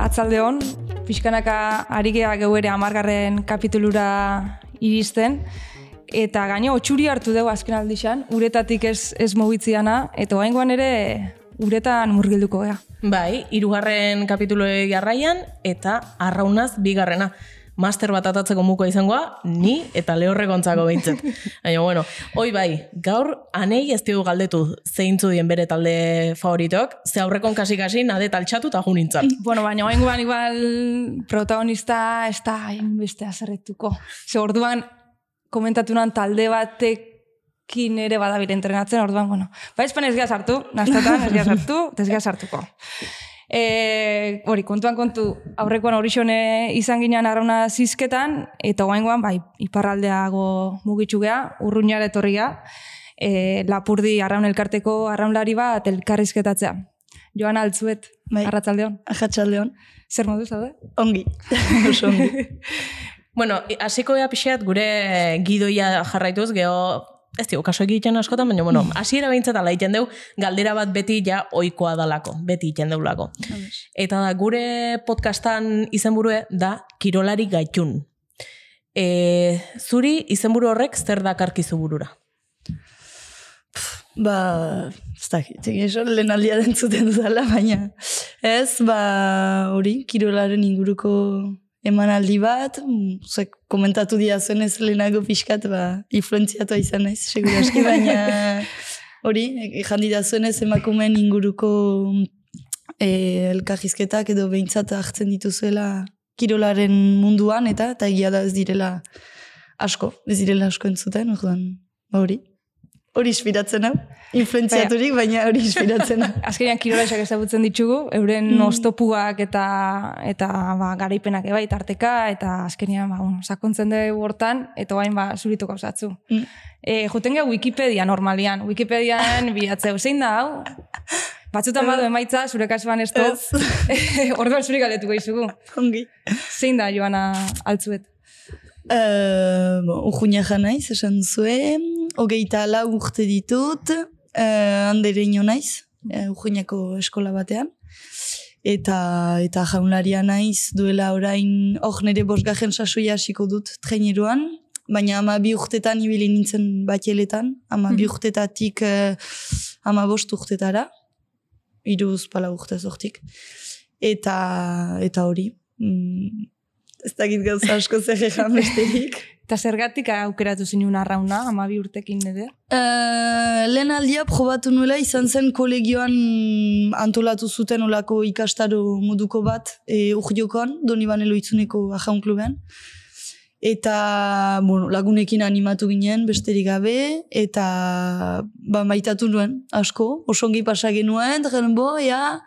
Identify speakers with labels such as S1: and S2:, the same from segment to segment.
S1: Atzalde hon, pixkanaka ari geha geu ere amargarren kapitulura iristen, eta gaino otxuri hartu dugu azken aldixan, uretatik ez, ez mugitziana, eta oaingoan ere uretan murgilduko gea.
S2: Bai, irugarren kapitulo jarraian, eta arraunaz bigarrena master bat atatzeko muko izangoa, ni eta lehorre gontzako behintzen. Baina, bueno, hoi bai, gaur anei ez dugu galdetu zeintzu dien bere talde favoritok, ze aurrekon kasi-kasi nade taltxatu eta junintzan.
S1: Bueno, baina oain igual protagonista ez da beste azerretuko. Ze orduan komentatu nan talde batek kin ere badabire entrenatzen, orduan, bueno, ba, espan ez sartu, naztatan ez sartu, ez sartuko. E, hori, kontuan kontu, aurrekoan horixone izan ginean arrauna zizketan, eta oaingoan, bai, iparraldeago mugitxu geha, urruñare etorria, e, lapurdi arraun elkarteko arraunlari bat elkarrizketatzea. Joan altzuet, bai. arratzaldeon.
S3: Arratzaldeon.
S1: Zer modu zaude?
S3: Ongi. Oso ongi.
S2: bueno, hasiko ea pixeat gure gidoia jarraituz, geho ez dio, kaso egiten askotan, baina, bueno, hasiera behintzat ala egiten deu, galdera bat beti ja oikoa dalako, beti egiten deulako. Eta da, gure podcastan izenburue da kirolari gaitun. E, zuri izenburu horrek zer da karkizu burura?
S3: Ba, ez da, lehen aldia dentzuten duzala, baina ez, ba, hori, kirolaren inguruko emanaldi bat, zuek komentatu dia zuen ez lehenago pixkat, ba, influenziatu izan ez, seguraski, baina hori, jandi da zuen ez emakumen inguruko e, elkajizketak edo behintzat hartzen dituzuela kirolaren munduan, eta eta egia da ez direla asko, ez direla asko entzuten, orduan, ba hori hori inspiratzen hau. Influenziaturik, baina hori inspiratzen hau.
S1: Azkenean kirolaxak ezagutzen ditugu, euren mm. oztopuak eta eta ba, garaipenak ebai tarteka, eta azkenean ba, bueno, sakontzen dugu hortan, eta bain ba, zuritu gauzatzu. Mm. E, juten Wikipedia normalian, Wikipedian bilatzeu, zein da hau? Batzutan badu emaitza, zure kasuan ez toz, orduan zuri galetuko izugu.
S3: Ongi.
S1: Zein da, Joana, altzuet?
S3: Uh, Urruña janaiz, esan zuen, hogeita ala urte ditut, uh, handere ino naiz, uh, eskola batean. Eta eta jaunlaria naiz duela orain hor nire bosgajen sasoia hasiko dut traineruan, baina ama bi urtetan ibili nintzen bateletan, ama bi mhm. urtetatik uh, ama bost urtetara, iruz pala urte zortik. Eta, eta hori, mm, ez dakit gauza asko zer egan besterik.
S1: Eta zergatik aukeratu zinun arrauna, ama bi urtekin nede?
S3: Uh, lehen aldia probatu nuela izan zen kolegioan antolatu zuten olako ikastaro moduko bat e, urdiokon, doni banelo itzuneko ajaun kluben. Eta bueno, lagunekin animatu ginen, besterik gabe, eta ba, maitatu nuen, asko, osongi pasa genuen, eta bo, ja,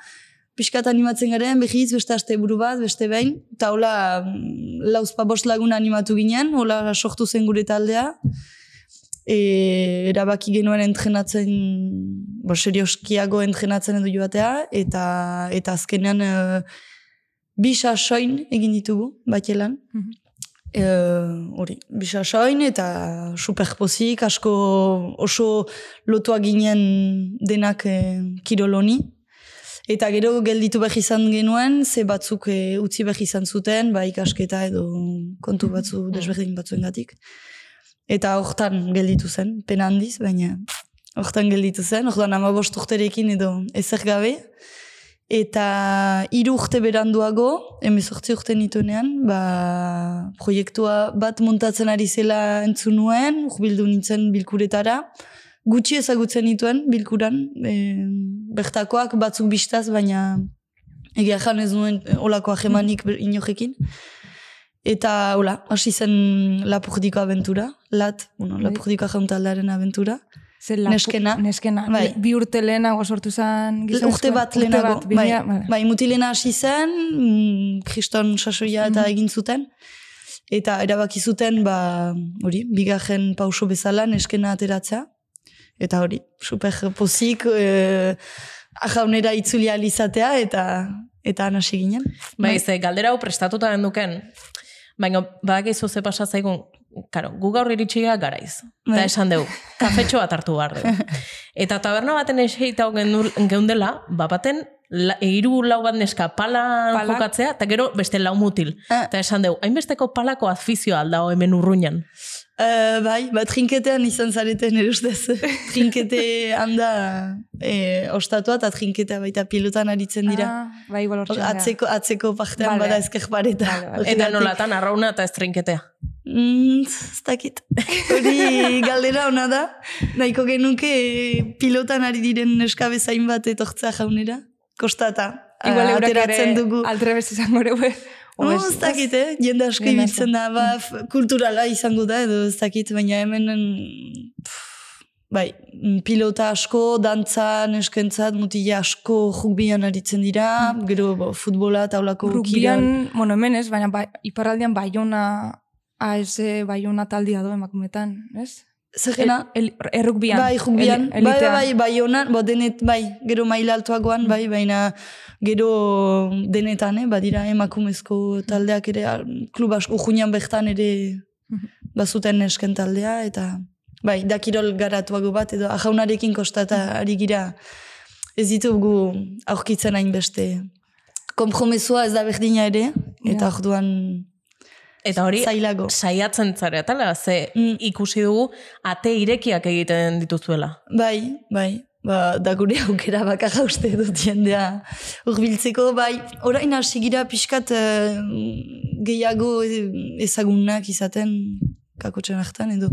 S3: pixkat animatzen garen, behiz, beste aste buru bat, beste behin, eta hola mm, lauzpa bost lagun animatu ginen, hola sortu zen gure taldea, e, erabaki genuen entrenatzen, bo, serioskiago entrenatzen edo joatea, eta, eta azkenean e, bisa soin egin ditugu, batelan. Mm -hmm. hori, bisa soin eta superpozik, asko oso lotua ginen denak e, kiroloni, Eta gero gelditu behar izan genuen, ze batzuk e, utzi behar izan zuten, ba ikasketa edo kontu batzu desberdin batzuen gatik. Eta hortan gelditu zen, pena handiz, baina hortan gelditu zen, hortan ama bost urterekin edo ezer gabe. Eta hiru urte beranduago, emezortzi urte nituenean, ba, proiektua bat montatzen ari zela entzun nuen, urbildu nintzen bilkuretara, gutxi ezagutzen dituen bilkuran, e, bertakoak batzuk bistaz, baina egia jan ez nuen olako ahemanik inojekin. Eta, hola, hasi zen lapurdiko aventura, lat, bueno, bai. lapurdiko jauntaldearen aventura.
S1: Zer neskena. Neskena. Bai. Bi urte lehenago sortu zen
S3: gizonezko. Urte bat lehenago. Bai, bai, mutilena hasi zen, mm, kriston sasoia eta mm egin zuten. Eta erabaki zuten, ba, hori, bigarren pauso bezala neskena ateratzea eta hori, super pozik, e, ajaunera itzuli alizatea, eta eta anasi ginen.
S2: Bai, ze, galdera hau prestatuta den duken, baina badak izu ze pasa zaigun, karo, gu gaur iritsia garaiz.
S3: Bai.
S2: Eta esan dugu, kafetxo bat hartu behar dugu. Eta taberna baten eseita geundela, ba baten, la, hiru lau bat neska palan
S1: Palak.
S2: jokatzea, eta gero beste lau mutil.
S3: Ah.
S2: Eta esan dugu, hainbesteko palako azfizioa aldao hemen urruñan.
S3: Uh, bai, ba, trinketean izan zareten erustez. Trinkete handa e, ostatua eta trinketea baita pilotan aritzen dira.
S1: Ah, bai, igual
S3: atzeko, atzeko partean
S1: Vale.
S3: bada ezker pareta.
S1: Vale, vale.
S2: Eta nolatan arrauna eta estrinketea.
S3: Mm, ez dakit. Hori galdera ona da. Nahiko genuke eh, pilotan ari diren neska bezain bat etortzea jaunera. Kostata.
S1: Igual eurak ere
S3: dugu.
S1: altrebez izango ue.
S3: Oh, ez dakit, eh? Jende asko ibiltzen da, ba, kulturala izango da, edo ez dakit, baina hemen, pff, bai, mm, pilota asko, dantza, neskentzat, mutila asko rugbian aritzen dira, gero bo, futbola, taulako kirol.
S1: Rugbian, bueno, hemen ez, baina bai, iparraldean baiona, AS baiona taldia do emakumetan, ez?
S3: Zergena?
S1: El, errugbian.
S3: Bai, rugbian,
S1: El,
S3: bai, bai, bai, bai, onan, bo, denet, bai, gero maila altuagoan, bai, baina gero denetan, eh, badira emakumezko taldeak ere, klub asko, ujunean bertan ere bazuten nesken taldea, eta bai, da kirol garatuago bat, edo ajaunarekin kostata ari gira ez ditugu aurkitzen hainbeste. Kompromesua ez da berdina ere, eta orduan
S2: Eta hori,
S3: zailago.
S2: saiatzen zare, tala, ze
S3: Mm.
S2: ikusi dugu ate irekiak egiten dituzuela.
S3: Bai, bai. Ba, da gure aukera bakarra uste dut jendea urbiltzeko, bai, orain hasi gira pixkat eh, gehiago ezagunak izaten kakotxen hartan, edo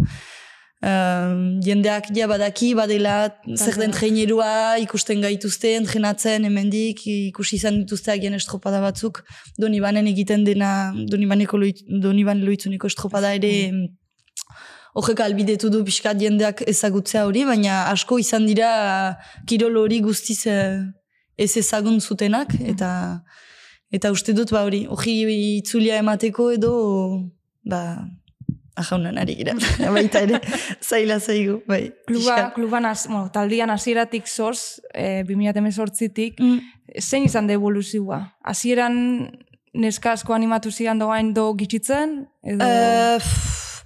S3: eh, jendeak ja badaki, badela zer den trainerua ikusten gaituzte, entrenatzen hemendik ikusi izan dituzte agian estropada batzuk, donibanen egiten dena, donibaneko loit, doniban loitzuneko estropada ere horrek albidetu du pixkat jendeak ezagutzea hori, baina asko izan dira kirol hori guztiz eh, ez ezagun zutenak, eta eta uste dut ba hori, hori itzulia emateko edo ba ajaunan ari gira, baita ere zaila zaigu, bai.
S1: Kluba,
S3: pixkat.
S1: kluban, az, bueno, taldian hasieratik sorz, e, 2018tik,
S3: Mm.
S1: zein izan da evoluzioa? Hasieran neska asko animatu zian doain do gitxitzen? Edo...
S3: Pff,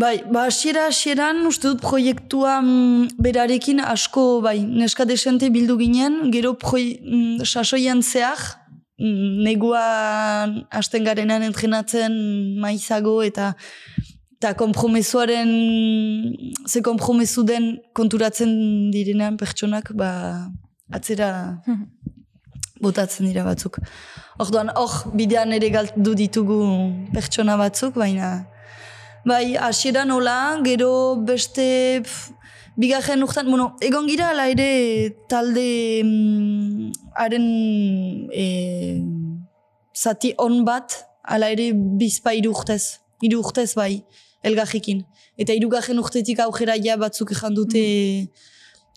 S3: bai, ba, hasiera hasieran uste dut proiektua mm, berarekin asko, bai, neska desente bildu ginen, gero proi, mm, sasoian zehar, neguan hasten garenan entrenatzen maizago eta eta kompromesuaren ze kompromesu den konturatzen direnean pertsonak ba, atzera botatzen dira batzuk. Orduan, hor, bidean ere galdu ditugu pertsona batzuk, baina... Bai, hasieran hola, gero beste... Pf, bigarren urtan, bueno, egon gira ala ere talde mm, haren e, zati on bat, ala ere bizpa hiru urtez, hiru urtez bai, elgajekin. Eta hirugarren urtetik aujera ja batzuk ezan dute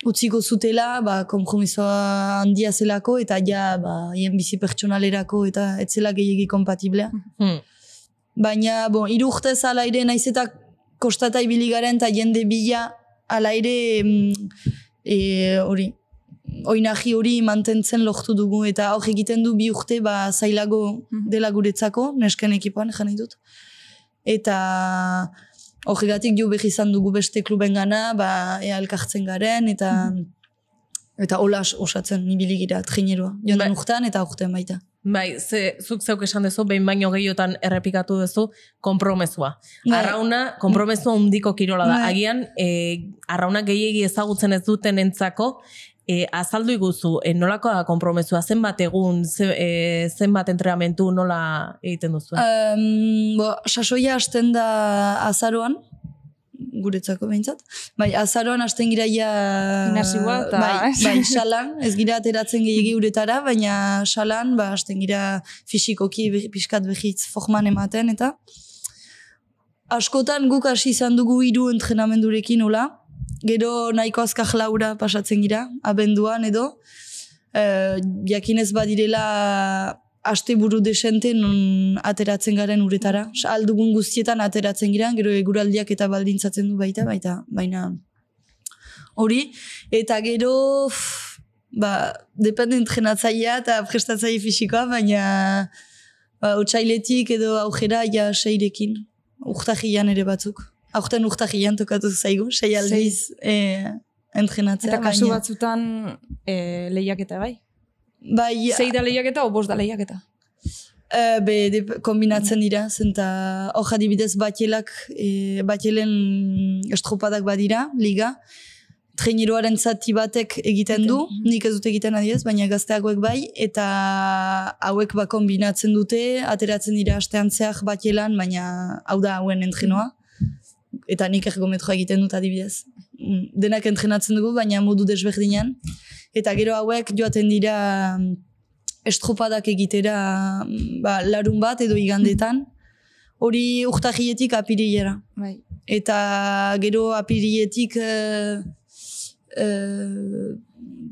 S3: utziko zutela, ba, kompromisoa handia zelako, eta ja, ba, hien bizi pertsonalerako, eta etzela gehiagi kompatiblea.
S2: Hmm.
S3: Baina, bon, hiru urtez ala ere naiz eta kostata ibili garen eta jende bila ala ere mm, e, hori oinaji hori mantentzen lortu dugu eta hor egiten du bi urte ba zailago dela guretzako nesken ekipoan jan nahi dut. Eta horregatik jo behi izan dugu beste kluben gana ba ea elkartzen garen eta eta hola osatzen ibili gira trinerua joan den urtean eta urtean baita
S2: Bai, ze, zuk zeuk esan duzu, behin baino gehiotan errepikatu duzu, konpromesua.
S3: Bai.
S2: Arrauna, konpromesua undiko kirola da.
S3: Bai.
S2: Agian, e, arrauna gehiegi ezagutzen ez duten entzako, e, azaldu iguzu, e, nolako da konpromesua, zenbat egun, ze, e, zenbat entrenamentu nola egiten duzu?
S3: Um, bo, sasoia hasten da azaroan, guretzako behintzat. Bai, azaroan hasten gira ja...
S1: Gimnasioa eta-
S3: Bai, bai, salan, ez gira ateratzen gehiagi uretara, baina salan, ba, hasten gira fisikoki pixkat behitz forman ematen, eta askotan guk hasi izan dugu hiru entrenamendurekin hola, gero nahiko azkar laura pasatzen gira, abenduan edo, uh, jakinez badirela asteburu desente non ateratzen garen uretara. Aldugun guztietan ateratzen gira, gero eguraldiak eta baldintzatzen du baita, baita, baina hori. Eta gero, pff, ba, depende entrenatzailea eta prestatzaile fisikoa, baina ba, otxailetik edo aujera ja seirekin. urtahian ere batzuk. Aurten urtahian tokatu zaigu, sei aldiz eh, entrenatzea.
S1: Eta kasu
S3: baina-
S1: batzutan e, lehiaketa bai?
S3: Bai,
S1: Zei da lehiaketa o bost da lehiaketa?
S3: Eh, be, de, kombinatzen dira, zenta hor adibidez batielak, e, batielen estropadak badira, liga. Traineroaren zati batek egiten du, nik ez dut egiten adiez, baina gazteagoek bai, eta hauek ba kombinatzen dute, ateratzen dira astean zehar batielan, baina hau da hauen entrenoa. Eta nik ergometroa egiten dut adibidez. Mm, Denak entrenatzen dugu, baina modu desberdinan. Eta gero hauek joaten dira mm, estropadak egitera mm, ba, larun bat edo igandetan. Hori urtahietik apirilera.
S1: Bai.
S3: Eta gero apirietik uh, uh,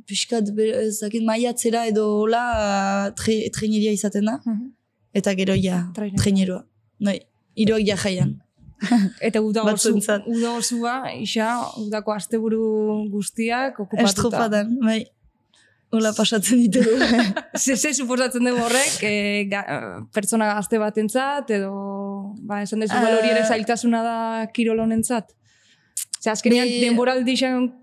S3: pixkat, be- ez dakit, maiatzera edo hola tre, traineria izaten da.
S1: Mhm.
S3: Eta gero ja,
S1: traineroa.
S3: Bai, iroak ja jaian.
S1: Eta uda osu,
S3: Batzuentzat.
S1: uda osua, isa, udako asteburu guztiak okupatuta.
S3: Estropadan, bai. Hola pasatzen ditugu.
S1: Ze, ze suposatzen dugu horrek, e, ga, pertsona gazte batentzat, edo, ba, esan dezu,
S3: Ah.
S1: hori ere zailtasuna da kirol honentzat. Ze azkenean
S3: Be-
S1: denboraldi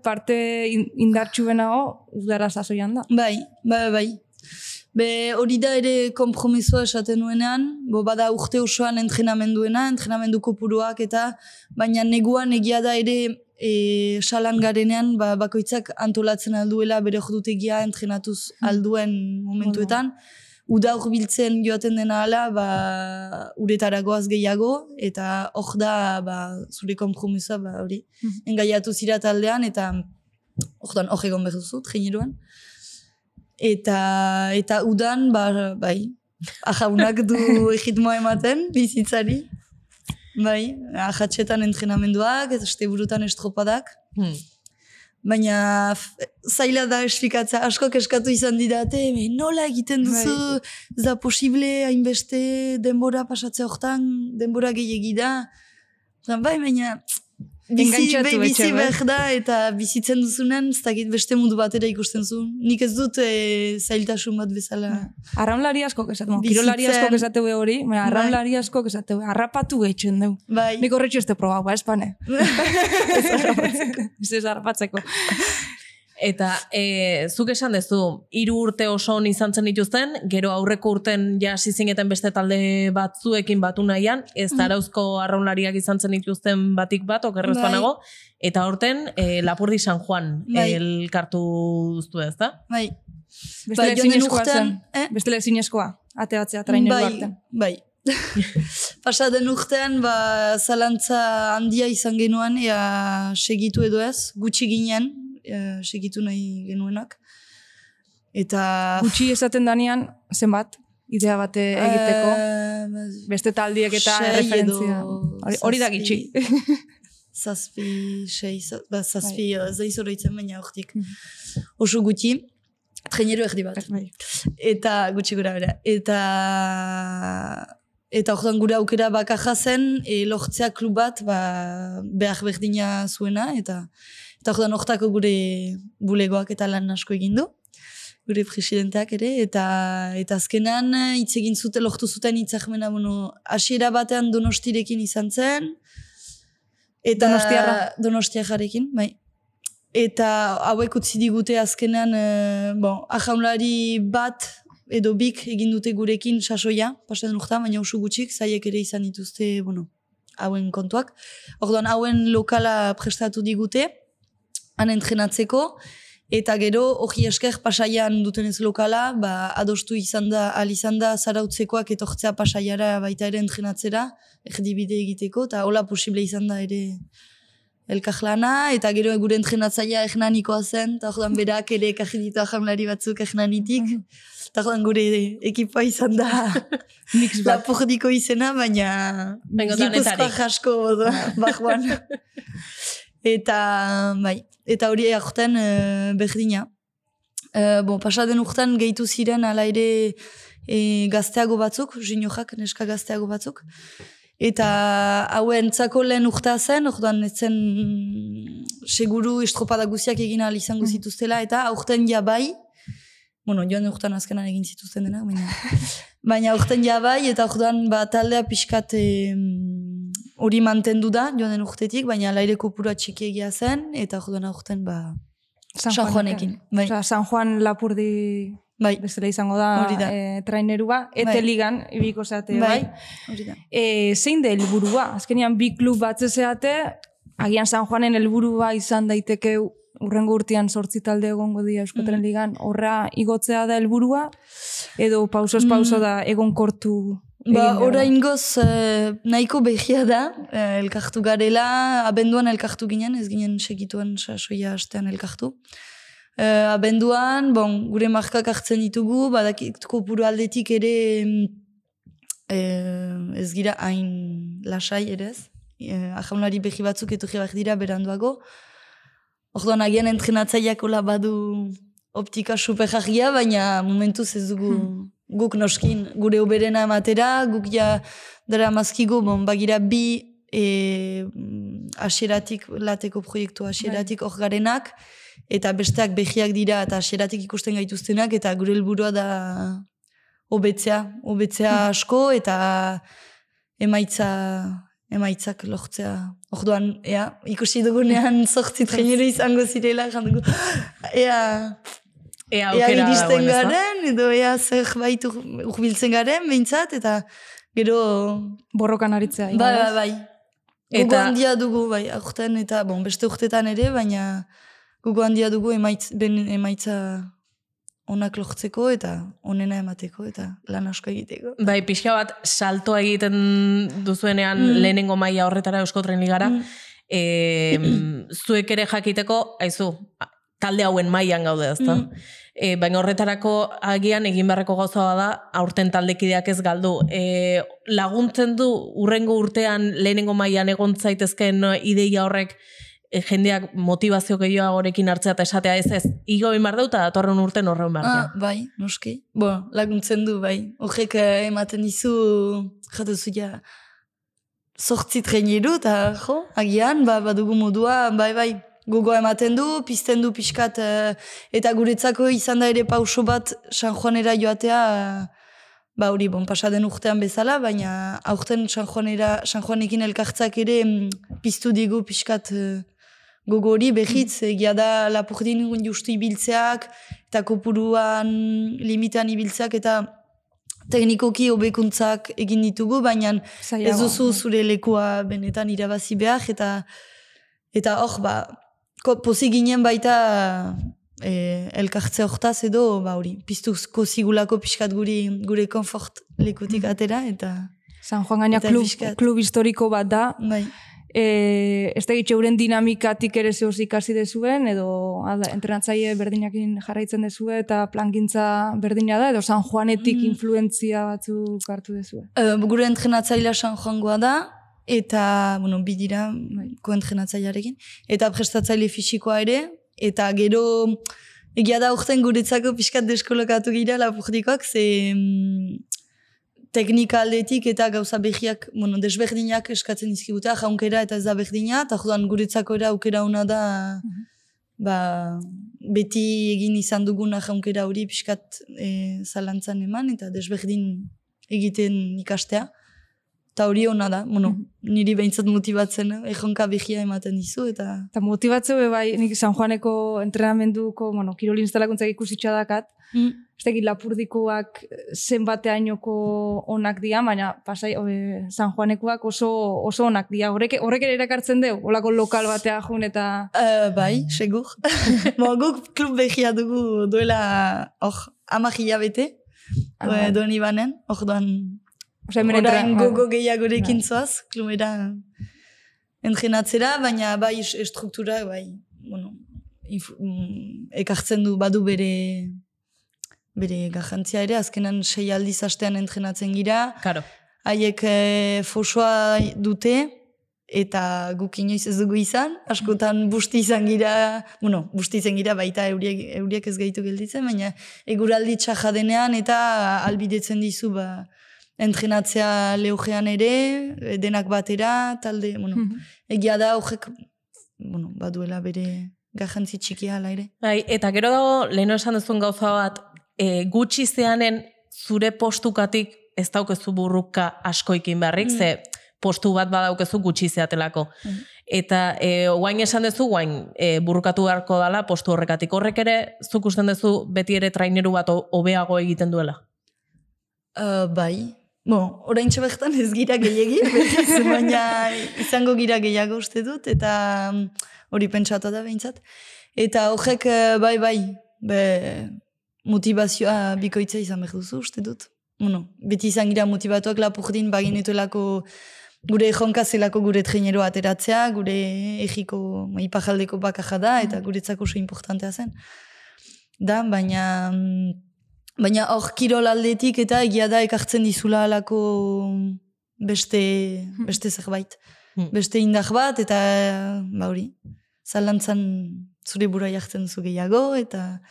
S1: parte in- indartsu benago, udara sasoian da.
S3: Bai, bai, bai. Be, hori da ere kompromisoa esaten nuenean, bo bada urte osoan entrenamenduena, entrenamendu kopuruak eta, baina neguan egia da ere e, salan garenean, ba, bakoitzak antolatzen alduela bere jodutegia entrenatuz alduen momentuetan. Uda biltzen joaten dena ala, ba, uretaragoaz gehiago, eta hor da, ba, zure kompromisoa, ba, hori,
S1: Mhm.
S3: engaiatu zira taldean, eta hor egon behar duzu, traineruan. Eta, eta udan, ba, bai, ajaunak du egitmoa ematen, bizitzari. Bai, ajatxetan entrenamenduak, eta este burutan estropadak.
S2: Hmm.
S3: Baina zaila da esplikatzea, askok eskatu izan didate, "Me, nola egiten duzu, ez da posible, hainbeste denbora pasatzea hortan, denbora gehiagi da. Eta Bai, baina bizi, bai, bizi
S1: etxe, bai.
S3: behar da, eta bizitzen duzunen, ez dakit beste mundu batera ikusten zu. Nik ez dut e, zailtasun bat bezala.
S1: Arraunlari asko
S3: Bizitzen-
S1: kirolari asko esate hori, baina
S3: Bai.
S1: arraunlari asko esate, harrapatu gehitzen dugu.
S3: Bai,
S1: Nik horretxo ez te probau, ba, espane. Ez ez harrapatzeko.
S2: Eta e, zuk esan dezu, hiru urte oso on izan zen dituzten, gero aurreko urten ja hasi zineten beste talde batzuekin batu nahian, ez arauzko arraunlariak izan zen dituzten batik bat, okerrez
S3: Bai.
S2: banago, eta horten e, Lapurdi San Juan
S3: Bai.
S2: elkartu duztu ez da?
S3: bai.
S1: Beste
S3: Bai, den
S1: zen.
S3: urtean, eh?
S1: Beste ezinezkoa, ateratzea traineru
S3: bai,
S1: artean.
S3: bai. Pasaden urtean, ba, zalantza handia izan genuen, ea segitu edo ez, gutxi ginen, ea, segitu nahi genuenak. Eta...
S1: Gutxi esaten danean, zenbat, idea bate egiteko,
S3: Eh,
S1: beste taldiek eta referentzia. Hori, hori da gitxi.
S3: zazpi, sei, ba, zazpi,
S1: Bai.
S3: ez da izoroitzen baina hortik. Oso gutxi, traineru erdi bat.
S1: Bai.
S3: Eta gutxi gura bera. Eta eta orduan gure aukera bakaja zen, e, lortzea klub bat ba, behar berdina zuena, eta eta orduan hortako gure bulegoak eta lan asko egin du, gure presidenteak ere, eta eta azkenan eh, hitz egin zute, lortu zuten hitzarmena, bueno, hasiera batean donostirekin izan zen, eta
S1: Donostiarra.
S3: donostiarrarekin, bai. Eta hauek utzi digute azkenean, e, bon, ajaunlari bat edo bik egin dute gurekin sasoia, pasatzen urtean, baina usu gutxik, zaiek ere izan dituzte, bueno, hauen kontuak. Orduan, hauen lokala prestatu digute, han entrenatzeko, eta gero, hori esker pasaian duten ez lokala, ba, adostu izan da, al izan da zarautzekoak etortzea pasaiara baita ere entrenatzera, erdibide egiteko, eta hola posible izan da ere elkarlana, eta gero gure entrenatzaia egnanikoa zen, eta orduan berak ere ekarri ditu ahamlari batzuk egnanitik, eta orduan gure ekipoa izan da lapurdiko izena, baina gipuzkoa jasko da, bajuan. eta, bai, eta hori aurten uh, berdina. Uh, bon, pasaden urtean gehitu ziren ala ere e, gazteago batzuk, jinojak, neska gazteago batzuk. Eta hauen zako lehen urtea zen, orduan ez zen mm, seguru estropada guziak egin ahal izango zituztela, eta aurten ja bai, bueno, joan urtean azkenan egin zituzten denak, baina, baina aurten ja bai, eta orduan ba, taldea pixkat em, hori mantendu da, joan den urtetik, baina laire kopura txikiegia zen, eta jodan aurten, ba, San Juanekin. Bai,
S1: Osea, San Juan Lapurdi
S3: bai,
S1: bezala izango da,
S3: da.
S1: eh, trainerua, ete
S3: Bai.
S1: ligan, ibiko zeate, bai.
S3: bai, da.
S1: E, zein da helburua? Azkenean bi klub batze zeate, agian San Juanen helburua izan daiteke urrengo urtean sortzi talde egongo dira Euskotren
S3: Mm.
S1: Ligan, horra igotzea da helburua edo pausos pauso da egon kortu
S3: Mm. Ba, orain goz, eh, nahiko behia da, eh, elkartu garela, abenduan elkartu ginen, ez ginen segituan sasoia hastean elkartu. Eh, abenduan, bon, gure markak hartzen ditugu, badakit kopuru aldetik ere mm, eh, ez gira hain lasai ere ez. Eh, ajaunari behi batzuk etorri behar dira beranduago. Orduan agian entrenatzaileak badu optika superjarria, baina momentuz ez dugu guk noskin gure oberena ematera, guk ja dara mazkigu, bon, bagira bi e, asieratik, lateko proiektu asieratik hor garenak, eta besteak behiak dira eta asieratik ikusten gaituztenak, eta gure helburua da hobetzea, hobetzea asko, eta emaitza emaitzak lortzea. Orduan, ea, ikusi dugunean sortzi trainero izango zirela, jan dugu, ea,
S2: Ea
S3: ea
S2: aukera
S3: iristen
S2: dagoen, ezta?
S3: garen, edo ea zerbait ur- urbiltzen garen, behintzat, eta gero,
S1: borrokan aritzea.
S3: bai, bai, bai.
S2: Eta-
S3: Gugu handia dugu, bai, aurten eta, bon, beste urtetan ere, baina gugu handia dugu emaitz, ben emaitza onak lortzeko eta onena emateko eta lan asko egiteko.
S2: Bai, pixka bat saltoa egiten duzuenean
S3: Mm.
S2: lehenengo maila horretara Euskotren Ligara,
S3: Mm.
S2: e, zuek ere jakiteko, aizu, talde hauen mailan gaude, ezta?
S3: Mm.
S2: E, baina horretarako agian egin beharreko gauza bada, aurten taldekideak ez galdu. E, laguntzen du urrengo urtean lehenengo mailan egon zaitezken ideia horrek e, jendeak motivazio gehiagorekin hartzea eta esatea ez ez, igo egin behar eta datorren urten horreun behar
S3: Ah, bai, noski. Bo, laguntzen du, bai. Horrek eh, ematen dizu, jatezu ja, sortzi traineru, eta jo, agian, ba, badugu modua, bai, bai, gogo ematen du, pizten du pixkat, eh, eta guretzako izan da ere pauso bat San Juanera joatea, eh, ba hori, bon, pasaden urtean bezala, baina aurten San Juanera, San Juanekin elkartzak ere mm, piztu digu pixkat eh, gogo hori behitz, egia da lapurdin justu ibiltzeak, eta kopuruan limitan ibiltzeak, eta teknikoki hobekuntzak egin ditugu, baina ez duzu zure lekua benetan irabazi behar, eta eta hor, ba, pozik ginen baita e, elkartze hortaz edo, ba hori, piztuzko zigulako pixkat guri, gure konfort lekutik atera, eta
S1: San Juan gaina klub,
S3: pixkat.
S1: klub historiko bat da,
S3: bai.
S1: e, ez da euren dinamikatik ere zehoz ikasi dezuen, edo alda, entrenatzaile berdinakin jarraitzen dezue, eta plangintza berdina da, edo San Juanetik
S3: Mm.
S1: influentzia batzuk hartu dezue.
S3: E, gure entrenatzailea San Joangoa da, eta, bueno, bi dira,
S1: Bai.
S3: koentrenatzailearekin, eta prestatzaile fisikoa ere, eta gero, egia da urten guretzako pixkat deskolokatu gira lapurdikoak, ze mm, teknika aldetik eta gauza behiak, bueno, desberdinak eskatzen dizkigute, jaunkera eta ez da berdina, eta jodan guretzako ere aukera ona da, ba, beti egin izan duguna jaunkera hori pixkat e, zalantzan eman, eta desberdin egiten ikastea. Eta hori ona da, bueno, niri behintzat motibatzen, eh, erronka behia ematen dizu, eta...
S1: Eta motibatzeu bai, nik San Juaneko entrenamenduko, bueno, kirol instalakuntzak ikusitxa dakat,
S3: Mm.
S1: ez dakit lapurdikoak zenbateainoko onak dira, baina pasai, oe, San Juanekoak oso, oso onak dira. Horrek, horrek ere erakartzen deu, olako lokal batea jun eta...
S3: Uh, bai, segur. Bo, guk klub behia dugu duela, hor, amak hilabete,
S1: Ah,
S3: ah, doni banen, hor doan,
S1: Osea, hemen
S3: orain
S1: entra-
S3: gogo gehiagorekin
S1: Bai.
S3: zoaz, klubera entrenatzera, baina bai es- estruktura, bai, bueno, inf- mm, ekartzen du badu bere bere garrantzia ere, azkenan sei aldiz astean entrenatzen gira,
S2: Karo.
S3: haiek e, fosoa dute, eta guk inoiz ez dugu izan, askotan busti izan gira, bueno, busti izan gira baita euriek, euriek ez gaitu gelditzen, baina eguraldi txaja denean eta albidetzen dizu ba, entrenatzea leugean ere, denak batera, talde, bueno,
S1: Mhm.
S3: egia da horrek, bueno, baduela bere garrantzi txikia ala ere.
S2: Bai, eta gero dago, leheno esan duzun gauza bat, e, gutxi zeanen zure postukatik ez daukezu burruka askoikin beharrik,
S3: Mm.
S2: ze postu bat badaukezu gutxi zeatelako. Eta e, guain esan duzu, guain e, burrukatu beharko dala postu horrekatik. Horrek ere, zuk usten duzu beti ere traineru bat ho- hobeago egiten duela.
S3: Uh, bai. Bo, orain bertan ez gira gehiagi, baina izango gira gehiago uste dut, eta mm, hori pentsatu da behintzat. Eta horrek, eh, bai, bai, be, motivazioa bikoitza izan behar duzu uste dut. Bueno, beti izan gira motivatuak lapurdin baginetuelako gure jonka zelako gure trainero ateratzea, gure egiko ipajaldeko bakaja da, eta guretzako oso importantea zen. Da, baina... Baina hor kirol aldetik eta egia da ekartzen dizula alako beste, beste zerbait.
S2: Hmm.
S3: Beste indar bat eta ba hori, zalantzan zure bura jartzen zu gehiago eta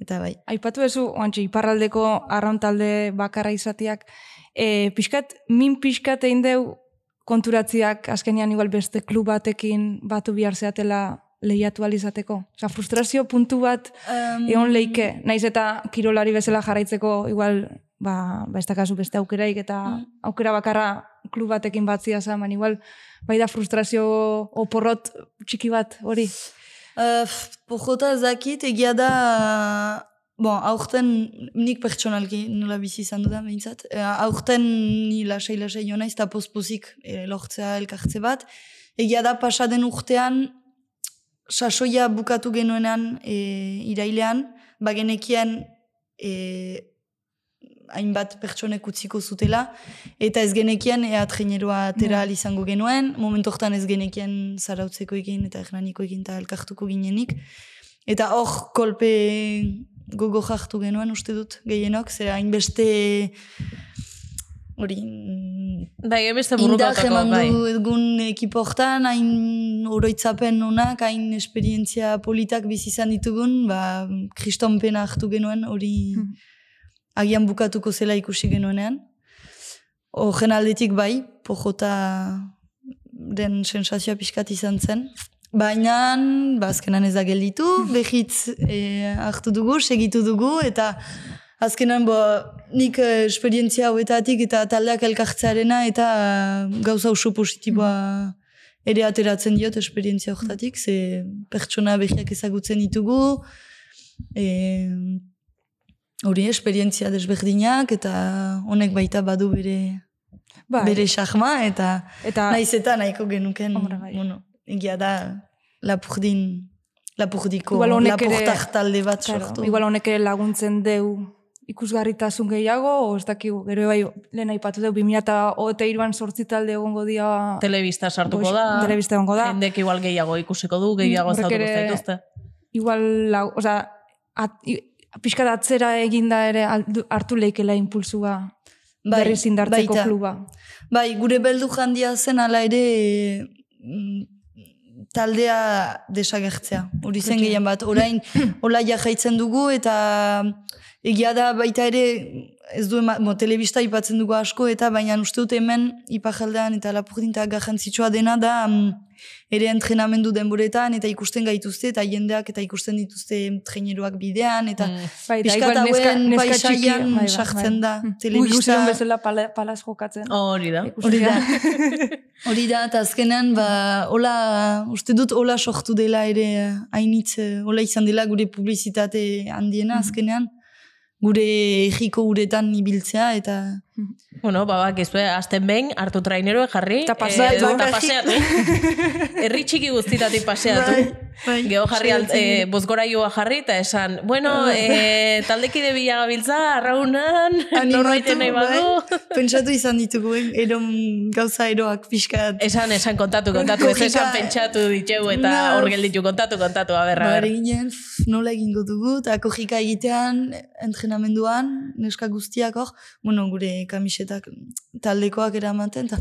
S3: eta bai.
S1: Aipatu ezu, oantxe, iparraldeko arraun talde bakarra izateak, e, pixkat, min pixkat egin deu konturatziak azkenean igual beste klub batekin batu bihar zeatela lehiatu alizateko. Osa, frustrazio puntu bat
S3: Um,
S1: egon leike, naiz eta kirolari bezala jarraitzeko igual, ba, ba ez dakazu beste aukeraik eta aukera bakarra klub batekin batzia zaman, igual, bai da frustrazio oporrot txiki bat hori.
S3: Uh, ez dakit, egia da, bon, aurten nik pertsonalki nola bizi izan dudan behintzat, uh, aurten ni lasai-lasai jo naiz, eta pospozik eh, lortzea elkartze bat. Egia da pasaden urtean, sasoia bukatu genuenean e, irailean, bagenekien e, hainbat pertsonek utziko zutela, eta ez genekien ea traineroa atera ahal izango genuen, momentu hortan ez genekien zarautzeko egin eta ernaniko egin eta elkartuko ginenik. Eta hor kolpe gogo jartu genuen uste dut gehienok, zera hainbeste hori
S2: Bai, beste
S3: indar
S2: burrukatako,
S3: eman
S2: bai.
S3: du egun ekipo hortan, hain oroitzapen honak, hain esperientzia politak bizi izan ditugun, ba, kristonpena hartu genuen hori
S1: Hmm.
S3: agian bukatuko zela ikusi genuenean. Horren aldetik bai, pojota den sensazioa pixkat izan zen. Baina, ba, azkenan ez da gelditu, behitz e, hartu dugu, segitu dugu, eta azkenan bo, nik eh, esperientzia hauetatik eta taldeak elkartzearena eta eh, gauza oso positiboa ere ateratzen diot esperientzia horretatik, ze pertsona behiak ezagutzen ditugu, e, hori esperientzia desberdinak eta honek baita badu bere,
S1: Bai,
S3: bere xahma eta
S1: eta
S3: naiz eta nahiko genuken,
S1: bai.
S3: bueno, egia da lapurdin, lapurdiko, lapurtak talde bat sortu.
S1: igual honek laguntzen deu ikusgarritasun gehiago, o ez dakigu, gero bai, lehen aipatu deu, 2008an sortzi talde egongo dia...
S2: Telebista sartuko da.
S1: telebista egongo da.
S2: Jendek igual gehiago ikusiko du, gehiago
S1: Horrek
S2: zautuko zaituzte.
S1: Igual, lau, oza, at, i- pixkat atzera eginda ere hartu leikela impulsua
S3: Bai,
S1: berriz indartzeko
S3: baita.
S1: kluba.
S3: Bai, gure beldu jandia zen ala ere mm, taldea desagertzea. Hori zen gehien bat, orain hola jaitzen dugu eta egia da baita ere ez du mo, telebista ipatzen dugu asko eta baina uste dut hemen ipajaldean eta lapurdin eta garrantzitsua dena da mm, ere entrenamendu denboretan eta ikusten gaituzte eta jendeak eta ikusten dituzte traineroak bidean eta
S2: Mm.
S1: Bai, neska,
S3: hauen paisaian
S1: bai, bai,
S3: sartzen
S1: bai.
S3: da,
S1: Mm.
S3: telebista-
S1: Ui, bezala pala, palaz jokatzen.
S2: Hori da.
S3: Hori da. Hori da, eta azkenean, ba, hola, uste dut hola sortu dela ere, hainitz, hola izan dela gure publizitate handiena
S1: Mhm.
S3: azkenean, gure egiko uretan ibiltzea, eta
S2: Bueno, babak izue, azten behin, hartu traineroe jarri.
S1: Eta paseatu.
S2: eh, eta
S3: Bakarrik.
S2: paseatu. Herri txiki guztitatik paseatu.
S3: Bai, bai.
S2: Geho jarri, alt,
S3: Saiatzen
S2: e,
S3: dira.
S2: bozgoraioa jarri, eta esan, bueno, e, taldekide bila gabiltza, arraunan, norbaiten nahi badu.
S3: bai. Pentsatu izan ditugu, eh? eron gauza eroak pixkat.
S2: Esan, esan kontatu, kontatu, ez esan pentsatu ditxeu eta
S3: No.
S2: hor gelditu kontatu, kontatu, a ber, a
S3: Bare
S2: ber.
S3: ginen, pff, nola egingo dugu, eta kojika egitean, entrenamenduan, neska guztiak hor, bueno, gure kamisetak taldekoak eramaten, eta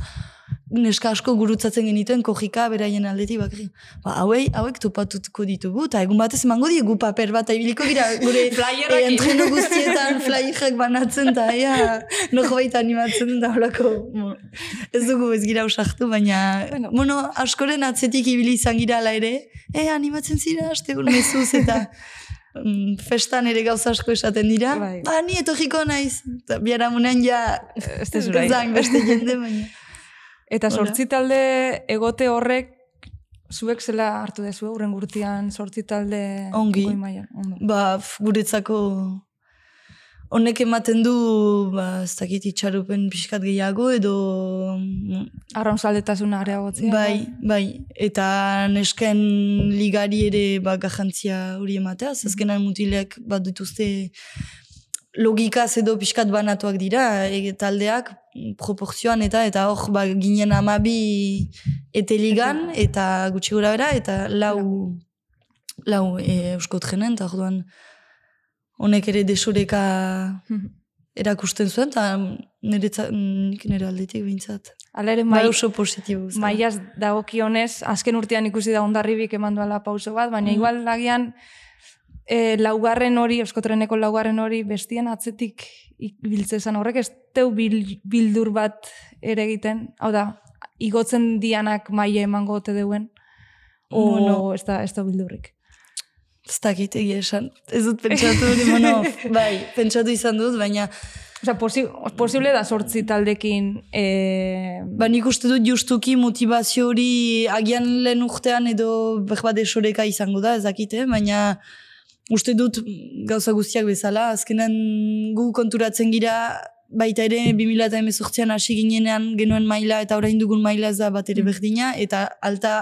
S3: neska asko gurutzatzen genituen kojika beraien aldetik bakri. Ba, hauei, hauek topatutuko ditugu, eta egun batez emango diegu paper bat, ibiliko gira gure eh, entreno guztietan flyerrak banatzen, eta ea, norbait animatzen da holako, bueno, ez dugu ez gira usartu, baina,
S1: Bueno.
S3: bueno, askoren atzetik ibili izan gira ala ere, e, animatzen zira, astegun mezuz, eta mm, festan ere gauza asko esaten dira,
S1: Bai.
S3: ba, ni etorriko naiz, eta biharamunean ja,
S1: Ez
S3: da beste jende, baina.
S1: Eta sortzi talde egote horrek zuek zela hartu dezu, urren gurtian sortzi talde
S3: Ongi.
S1: ondo.
S3: Ba, guretzako honek ematen du, ba, ez dakit itxarupen pixkat gehiago, edo mm,
S1: Arraunzaldetasuna areagotzea.
S3: Bai, bai. Eta nesken ligari ere ba, garrantzia hori ematea. Azkenan mutilek bat dituzte logikaz edo pixkat banatuak dira, e, taldeak proportzioan eta eta hor ba, ginen amabi ete ligan eta gutxi gora bera eta lau, lau e, euskot jenen, eta orduan honek ere desoreka erakusten zuen, eta nire, nik nire aldetik behintzat.
S1: Hala ere, mai,
S3: oso positibo.
S1: maiaz dagokionez, azken urtean ikusi da ondarribik eman duela pauso bat, baina
S3: Mm.
S1: igual lagian e, laugarren hori, euskotreneko laugarren hori bestien atzetik biltzezan horrek ez teu bil, bildur bat ere egiten, hau da, igotzen dianak maile emango ote deuen, o
S3: Bueno.
S1: ez da, ez da bildurrik.
S3: Ez dakit egia esan. Ez dut pentsatu bueno, bai, pentsatu izan dut, baina
S1: Osa, posi, posible da sortzi taldekin e,
S3: ba, nik uste dut justuki motivazio hori agian lehen urtean edo berbat desoreka izango da, ez dakit, eh? baina uste dut gauza guztiak bezala, azkenan gu konturatzen gira baita ere 2018an hasi ginenean genuen maila eta orain dugun maila ez da bat ere berdina, eta alta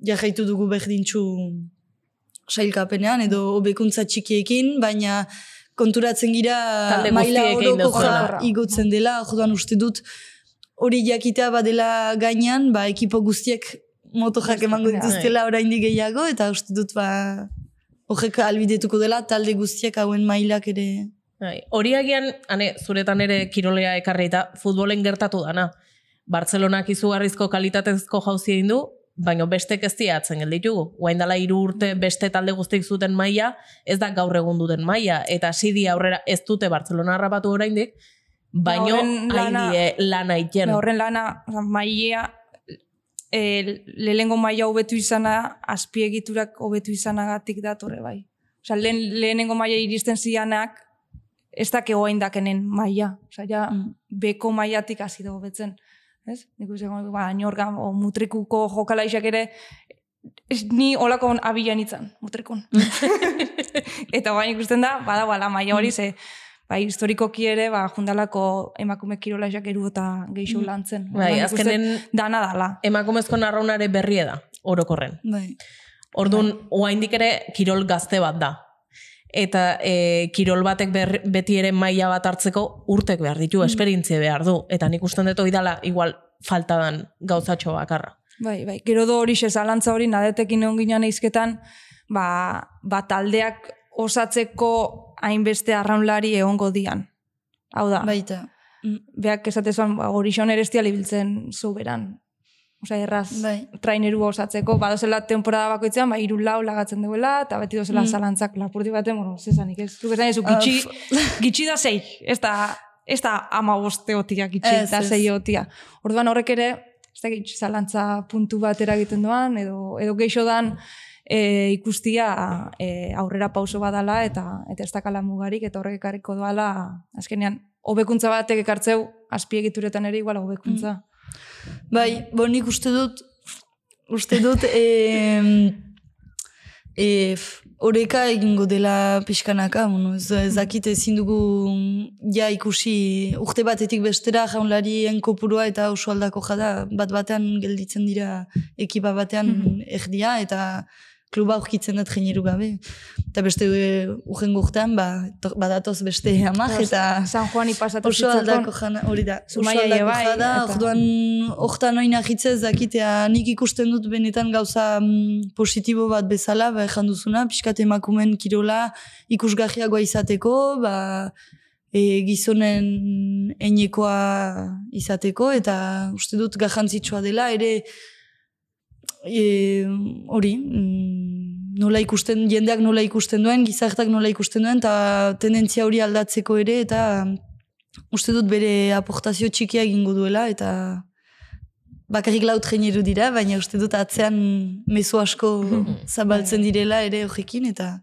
S3: jarraitu dugu berdintxu sailkapenean edo hobekuntza txikiekin, baina konturatzen gira
S2: Talde
S3: maila orokorra
S1: duzuela.
S3: igotzen dela, orduan uste dut hori jakitea badela gainean, ba, ekipo guztiek motojak emango dituztela oraindik gehiago, eta uste dut ba, horrek albidetuko dela talde guztiek hauen mailak ere.
S2: Bai, Hori agian, ane, zuretan ere kirolea ekarri eta futbolen gertatu dana. Bartzelonak izugarrizko kalitatezko jauzi egin du, baina bestek ez dira atzen gelditugu. Guain dela hiru urte beste talde guztik zuten maila, ez da gaur egun duten maila, eta sidi aurrera ez dute Bartzelona harrapatu oraindik, baino haidie lana iten.
S1: horren lana, oza, mailea, e, lehengo maila hobetu izana, azpiegiturak hobetu izanagatik datorre bai. Osa, lehen, lehenengo maila iristen zianak, ez da kegoain dakenen maila. Osa, ja,
S3: Mm.
S1: beko mailatik hasi da hobetzen. Ez? Nik uste, ba, inorgan, o mutrikuko jokalaixak ere, ez, ni olako abilan itzan, mutrikun. Eta bain ikusten da, bada bala maila hori, ze, bai, historikoki ere, ba, jundalako emakume kirolaixak eru eta geixo lantzen.
S2: Bai,
S1: Orduan nik uste
S2: azkenen
S1: Dana dala.
S2: emakumezko narraunare berrie da, orokorren.
S3: Bai.
S2: Orduan, oaindik ere kirol gazte bat da. Eta e, kirol batek ber, beti ere maila bat hartzeko urtek behar ditu, esperientzia behar du. Eta nik usten dut hori dela igual falta dan gauzatxo bakarra.
S1: Bai, bai, gero do hori zalantza hori nadetekin egon ginen izketan, ba, ba taldeak osatzeko hainbeste arraunlari egongo dian. Hau da,
S3: Baita. Mm,
S1: beak esatezuan, ba, gorixon erestia libiltzen zuberan. Osa, erraz,
S3: Bai.
S1: traineru osatzeko, badozela temporada bakoitzean, ba, iru lau lagatzen duela, eta beti dozela
S3: Mm.
S1: zalantzak lapurti baten, bueno, zezanik ez. Zuk esan ezu, gitxi, gitxi da zei, ez da, ez da ama boste otia gitxi,
S3: Ez,
S1: da
S3: ez.
S1: zei otia. Orduan horrek ere, ez da gitxi zalantza puntu bat eragiten doan, edo, edo geixo dan e, ikustia e, aurrera pauso badala, eta eta ez dakala mugarik, eta horrek ekarriko doala, azkenean, hobekuntza batek ekartzeu, azpiegituretan ere igual hobekuntza.
S3: Bai, bo nik uste dut, uste dut, e, e, oreka egingo dela pixkanaka, bueno, ez, ez dakit ezin dugu ja ikusi urte batetik bestera jaunlarien kopurua eta oso aldako jada, bat batean gelditzen dira ekipa batean erdia eta kluba aurkitzen dut jeneru gabe. Eta beste e, urrengo urtean, ba, to- badatoz beste hamak eta...
S1: San Juan ipasatu
S3: Oso aldako jana, hori da.
S1: Zumaia bai,
S3: jada,
S1: eta-
S3: orduan hortan oin ahitzez dakitea nik ikusten dut benetan gauza mm, positibo bat bezala, ba, ejan duzuna, pixkat emakumen kirola ikusgahiagoa izateko, ba, e, gizonen enekoa izateko, eta uste dut garrantzitsua dela, ere e, hori, mm, nola ikusten, jendeak nola ikusten duen, gizartak nola ikusten duen, eta tendentzia hori aldatzeko ere, eta uste dut bere aportazio txikia egingo duela, eta bakarrik laut jeneru dira, baina uste dut atzean mezu asko zabaltzen direla ere horrekin, eta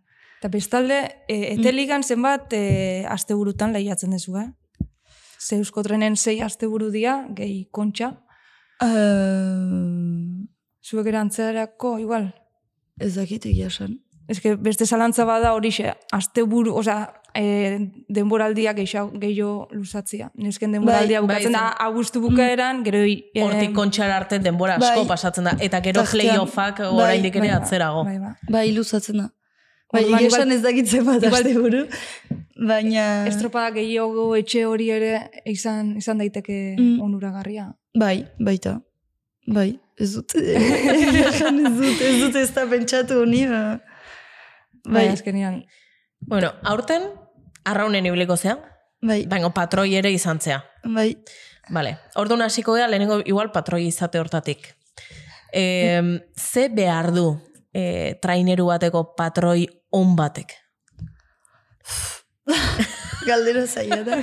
S1: Eta bestalde, e, eteligan zenbat e, asteburutan lehiatzen dezu, eh? Ze euskotrenen sei asteburu dia, gehi kontxa.
S3: Uh,
S1: Zuek erantzerako, igual.
S3: ez dakit egia esan.
S1: Ez que beste zalantza bada horixe, azte buru, oza, e, denboraldiak gehiago, gehiago luzatzia. Nesken denboraldia
S3: Bai,
S1: bukatzen
S2: bai,
S1: da, abuztu bukaeran, gero... E,
S2: Hortik kontxara arte denbora asko
S3: Bai.
S2: pasatzen da. Eta gero playoffak
S3: bai,
S2: oraindik ere
S1: bai,
S2: atzerago.
S1: Bai, bai.
S3: Bai, luzatzen da. Bai, egia esan ez dakitzen bat aste buru. Baina...
S1: Estropada gehiago etxe hori ere izan izan daiteke
S3: Mm.
S1: onuragarria.
S3: Bai, baita. Bai, ez dut. Ez dut, ez dut ez da pentsatu honi. ba.
S1: Bai,
S3: Bai,
S1: azkenean.
S2: Bueno, aurten, arraunen ibiliko zea,
S3: bai,
S2: baina patroi ere izan zea.
S3: bai.
S2: Vale. Orduan hasiko gea, lehenengo igual patroi izate hortatik. E, ze behar du e, traineru bateko patroi on batek?
S3: Galdera zaila da.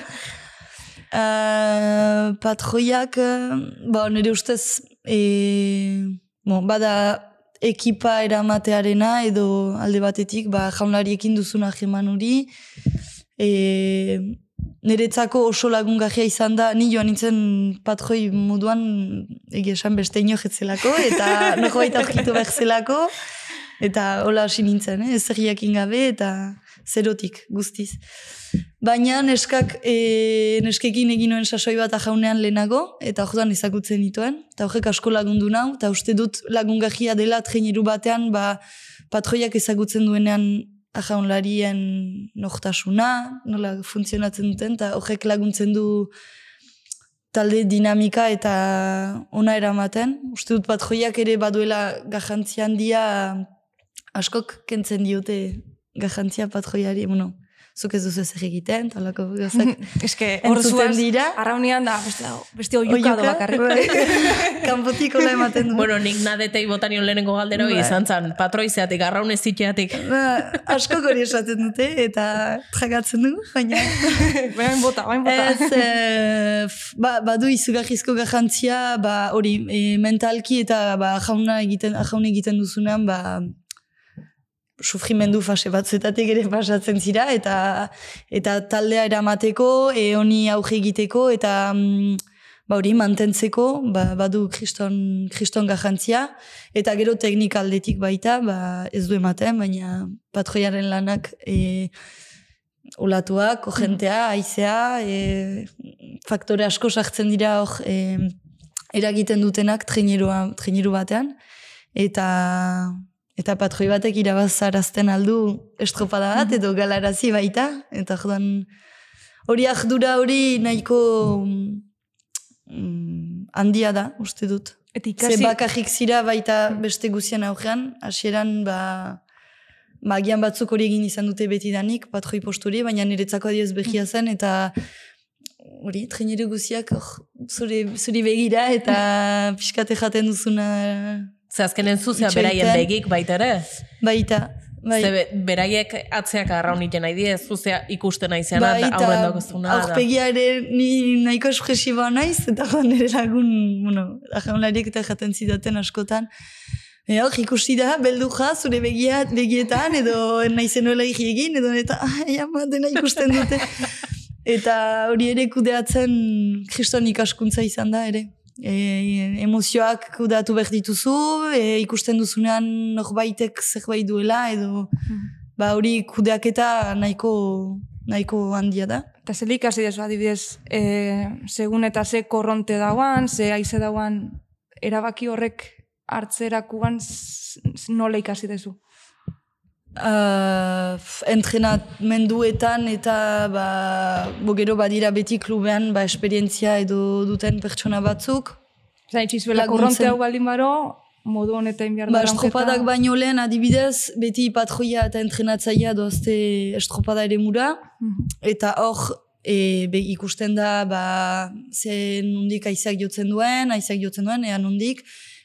S3: Uh, patroiak, uh, ba, nire ustez, e, bon, bada ekipa eramatearena edo alde batetik, ba, jaunlariekin duzuna jeman hori. E, niretzako oso lagungarria izan da, ni joan nintzen patroi moduan egia beste inojetzelako, eta norbait aurkitu behar zelako, eta hola hasi nintzen, eh? jakin gabe, eta zerotik guztiz. Baina neskak, e, neskekin egin nuen sasoi bat jaunean lehenago, eta orduan ezagutzen nituen, eta horrek asko lagundu nau, eta uste dut lagungarria dela traineru batean, ba, patroiak ezagutzen duenean ajaunlarien nortasuna, nola funtzionatzen duten, eta horrek laguntzen du talde dinamika eta ona eramaten. Uste dut patroiak ere baduela garrantzia handia askok kentzen diote garrantzia patroiari, bueno, zuk ez duzu ezer egiten, talako gauzak
S1: Ez que hor
S3: entzuten
S1: zuaz,
S3: dira.
S1: arraunean da, beste, beste oiuka do bakarrik.
S3: bai. Kanpotik hola ematen du.
S2: Bueno, nik nadetei botanion lehenengo galdero
S3: Bai.
S2: izan zan, patroizeatik, arraun ziteatik.
S3: Ba, asko hori esaten dute, eta tragatzen du, baina...
S1: Bain bota, bain bota.
S3: Ez, f- ba, badu izugarrizko garrantzia, ba, hori, e, mentalki eta ba, jauna egiten, jaun egiten duzunean, ba, sufrimendu fase batzuetatik ere pasatzen zira, eta eta taldea eramateko, e, honi auge egiteko, eta mm, ba, hori mantentzeko, ba, badu kriston, kriston garrantzia, eta gero teknikaldetik baita, ba, ez du ematen, baina patroiaren lanak e, olatuak, ojentea, aizea, e, faktore asko sartzen dira hor e, eragiten dutenak traineru batean, eta eta patroi batek irabazarazten aldu estropada bat edo galarazi baita, eta jodan hori ardura hori nahiko mm, handia da, uste dut.
S1: Eta
S3: Ze
S1: ikasi,
S3: bakarrik zira baita beste guzien aurrean, hasieran ba, magian batzuk hori egin izan dute betidanik, patroi posturi, baina niretzako adioz behia zen, eta hori, traineru guziak hor, zure, zuri begira, eta pixkate jaten duzuna
S2: Ze azkenen zuzea beraien begik baita ere.
S3: baita. Bai.
S2: Ze be- beraiek atzeak arraun iten nahi die, zuzea ikusten nahi zena,
S3: Bai,
S2: da aurren daukazuna. da.
S3: aurpegia ere ni nahiko espresiboa naiz, eta nire lagun, bueno, ajaunlariek eta jaten zidaten askotan. E, hor, ikusi da, belduja, zure begia, begietan, edo naizen nola egin, edo eta, ai, ama, dena ikusten dute. eta hori ere kudeatzen kriston ikaskuntza izan da ere. E, emozioak kudeatu behar dituzu, e, ikusten duzunean norbaitek zerbait duela, edo ba hori kudeaketa nahiko nahiko handia da.
S1: eta zer ikasi dezu adibidez, e, segun eta ze korronte dauan, ze aize dauan, erabaki horrek hartzerakuan nola ikasi dezu.
S3: Uh, entrenamenduetan eta ba, bo gero badira beti klubean ba, esperientzia edo duten pertsona batzuk.
S1: Zain txizuela korronte hau baldin baro, modu honetan behar
S3: Ba,
S1: da
S3: estropadak baino lehen adibidez, beti patroia eta entrenatzaia doazte estropada ere mura.
S1: Mhm.
S3: Eta hor, e, be, ikusten da, ba, ze nundik aizak jotzen duen, aizak jotzen duen, ea nundik,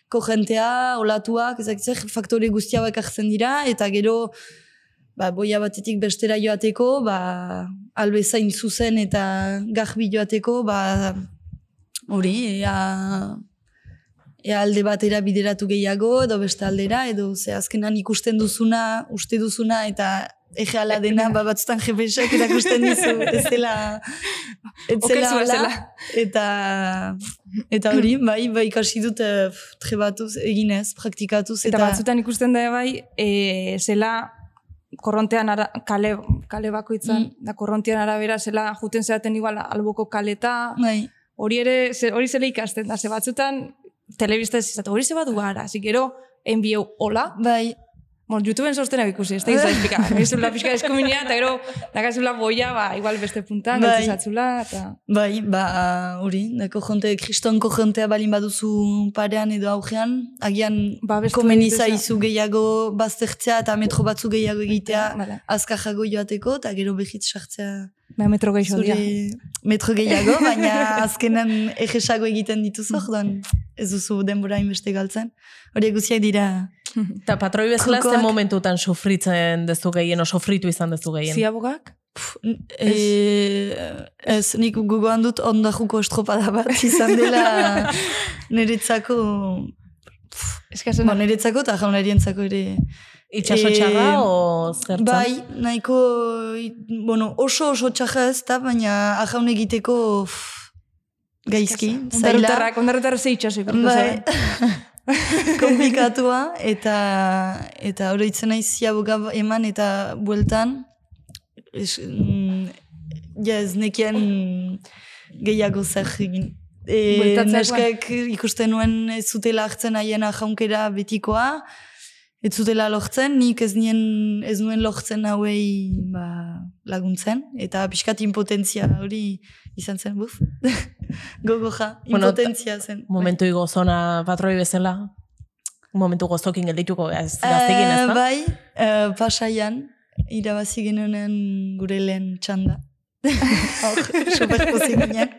S3: kogentea, olatuak, ezak zer, faktore guztia hauek hartzen dira, eta gero, ba, boia batetik bestera joateko, ba, albezain zuzen eta garbi joateko, ba, hori, ea, ea alde batera bideratu gehiago, edo beste aldera, edo ze azkenan ikusten duzuna, uste duzuna, eta ege ala dena, ba, batzutan jepesak erakusten dizu, ez zela, ez zela ala,
S1: dela.
S3: eta, eta hori, bai, bai ikasi dut eh, trebatuz, eginez, praktikatuz,
S1: Eta,
S3: eta,
S1: batzutan ikusten da bai, e, zela korrontean ara, kale, kale bakoitzan, da korrontean arabera zela juten zeraten igual alboko kaleta,
S3: bai,
S1: hori ere, hori zela ikasten da, ze batzutan telebista ez izate, hori ze badu gara, zi gero, enbieu hola,
S3: bai,
S1: Bon, YouTubeen sostenak ikusi, ez da izan esplika. Nizula pixka eskuminea, eta gero, dakazula boia, ba, igual beste puntan,
S3: Bai.
S1: bai. zatzula, eta...
S3: bai, ba, hori, dako jonte, kristonko jontea balin baduzu parean edo augean, agian
S1: Babestu
S3: komeni
S1: egiteza.
S3: zaizu gehiago baztertzea eta metro batzu gehiago egitea
S1: Bale.
S3: azkarrago joateko, eta gero behitz sartzea
S1: Ba, metro gehiago
S3: zure
S1: dira.
S3: metro gehiago, baina azkenan egesago egiten dituzu, orduan ez duzu denbora inbeste galtzen. Horiek guztiak dira,
S2: Eta patroi bezala ze momentutan sufritzen dezu gehien, o sufritu izan dezu gehien.
S1: Ziabogak?
S3: e, ez, nik gogoan dut ondajuko estropada bat izan dela niretzako,
S1: Eskazen,
S3: bon, niretzako eta jaunarientzako ere.
S2: Itxaso txarra o zertzen?
S3: Bai, nahiko, bueno, oso oso txaja ez da, baina ajaun egiteko pff, gaizki, zaila.
S1: ondarrutarrak, ondarrutarrak ze itxaso
S3: Bai. komplikatua, eta eta oroitzen naiz ziaboga eman eta bueltan, es, mm, ja ez nekien gehiago zer egin. E, neskak ikusten nuen ez zutela hartzen haiena jaunkera betikoa, ez zutela lortzen, nik ez, nien, ez nuen lortzen hauei ba, laguntzen, eta pixkat impotentzia hori izan zen, buf, gogoja,
S2: Bueno,
S3: impotentzia zen.
S2: Momentu igozona patroi bezala? Momentu gozokin geldituko ez gaztekin ez
S3: Eh,
S2: da?
S3: Bai, eh, pasaian, irabazi genuen gure lehen txanda. Hor, super pozik ginen.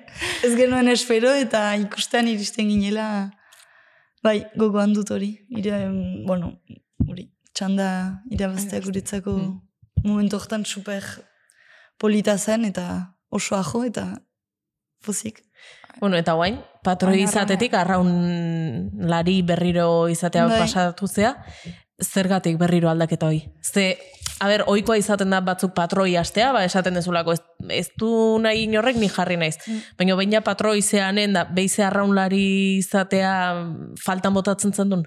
S3: Ez genuen espero eta ikustean iristen ginela, bai, gogoan dut hori. Ira, bueno, hori, txanda irabaztea guretzako momentu hortan super polita zen eta oso ajo eta pozik.
S2: Bueno, eta guain, patroi izatetik, arraun lari berriro izatea
S3: Bai.
S2: pasatu zea, zergatik berriro aldaketa hoi? Ze, a ber, oikoa izaten da batzuk patroi astea, ba, esaten dezulako, ez, ez du nahi inorrek ni jarri naiz.
S3: Mm.
S2: Baina baina patroi zeanen da, beize arraunlari izatea faltan botatzen zen duen?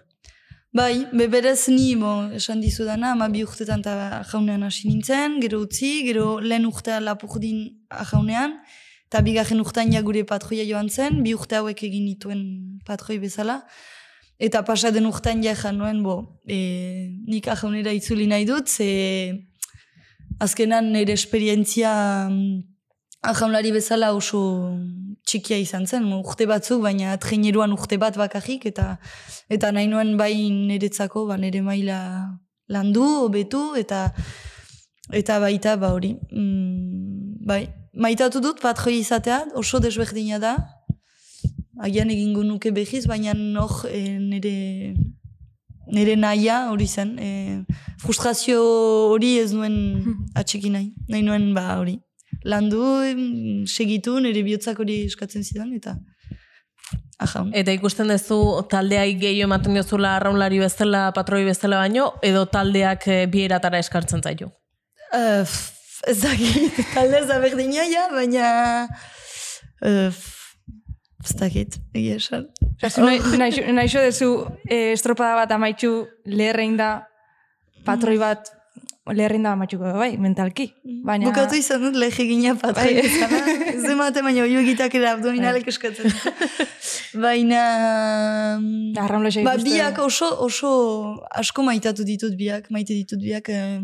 S3: Bai, beberez ni, bo, esan dizudana, ama bi urtetan eta jaunean hasi nintzen, gero utzi, gero lehen urtea lapurdin jaunean, eta bigarren urtean ja gure patroia joan zen, bi urte hauek egin nituen patroi bezala, eta pasa den urtean ja nuen, bo, e, nik ajaunera itzuli nahi dut, ze azkenan nire esperientzia mm, ajaunlari bezala oso txikia izan zen, urte batzuk, baina treneruan urte bat bakarrik, eta eta nahi nuen bai niretzako, ba, nire maila landu, hobetu, eta eta baita ba hori. Mm, bai, maitatu dut patroi izatea, oso desberdina da, agian egingo nuke behiz, baina hor e, nire nire nahia hori zen. E, frustrazio hori ez nuen atxiki nahi. Nahi nuen ba hori. Landu, segitu, nire bihotzak hori eskatzen zidan, eta ajaun.
S2: Eta ikusten duzu taldeai gehiago ematen diozula arraunlari bezala, patroi bezala baino, edo taldeak eh, bi eratara eskartzen zaitu?
S3: Uh, ez dakit, talde ez da berdina, ja, baina... Uh, ez dakit, egia esan.
S1: Zu nahi, nahi, dezu eh, estropada bat amaitxu leherrein da patroi bat leherrein da amaitxuko bai, mentalki. Baina...
S3: Bukatu izan dut lege gina patroi
S1: Bai.
S3: Ez emate, baina oio egitak ere abdominalek eskatzen. baina... mm,
S1: Arraunlesa
S3: Ba, biak oso, oso asko maitatu ditut biak, maite ditut biak, eh,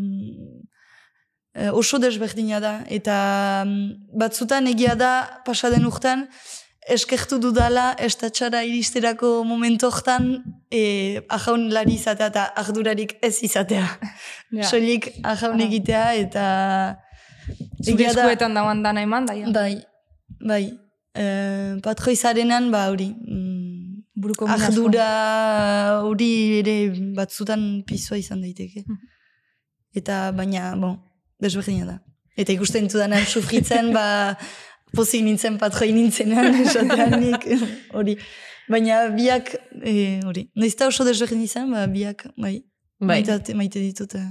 S3: oso desberdina da. Eta mm, batzutan egia da, pasaden urtean, eskertu dudala estatxara iristerako momentu hortan e, ajaun lari izatea eta ardurarik ez izatea.
S1: Ja.
S3: Soilik ajaun
S1: Aha.
S3: egitea eta...
S1: Zure
S3: egia da-
S1: eskuetan dauan dana eman da, ja.
S3: Bai, bai. E, patroizarenan, ba, hori, mm,
S1: Buruko
S3: ardura hori ere batzutan pizua izan daiteke.
S1: Mhm.
S3: Eta baina, bon, desberdina da. Eta ikusten dudanan sufritzen, ba, pozik nintzen patroi nintzenan, esatean nik, hori. Baina biak, eh, hori, naizta oso desberdin izan, ba, biak, bai,
S2: Bai.
S3: maite, maite ditut. eh.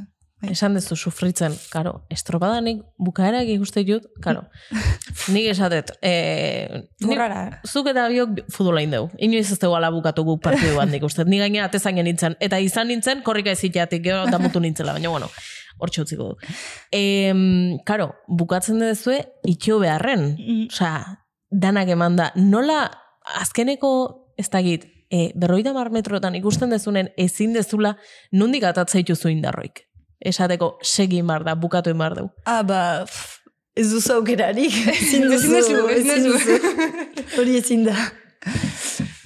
S2: Esan dezu sufritzen, karo, estropadanik bukaerak ikuste jut, karo. Nik esatet, e,
S1: Morrara.
S2: zuk eta biok futbola indeu. Inoiz ez dugu ala bukatu guk partidu bat nik uste. Ni gaina atezan nintzen. Eta izan nintzen, korrika eziteatik, gero damutu nintzela, baina bueno, hor txutziko du. E, karo, bukatzen dezue, itxio beharren.
S3: Mm.
S2: Osea, danak eman da. Nola, azkeneko, ez dakit, e, berroita mar metrotan ikusten dezunen ezin dezula, nondik atatza ituzu indarroik. Esateko, segi mar da, bukatu imar du.
S3: Ah, ba, pff, ez duzu aukerarik. Ezin
S1: duzu, ezin duzu.
S3: Hori ezin da.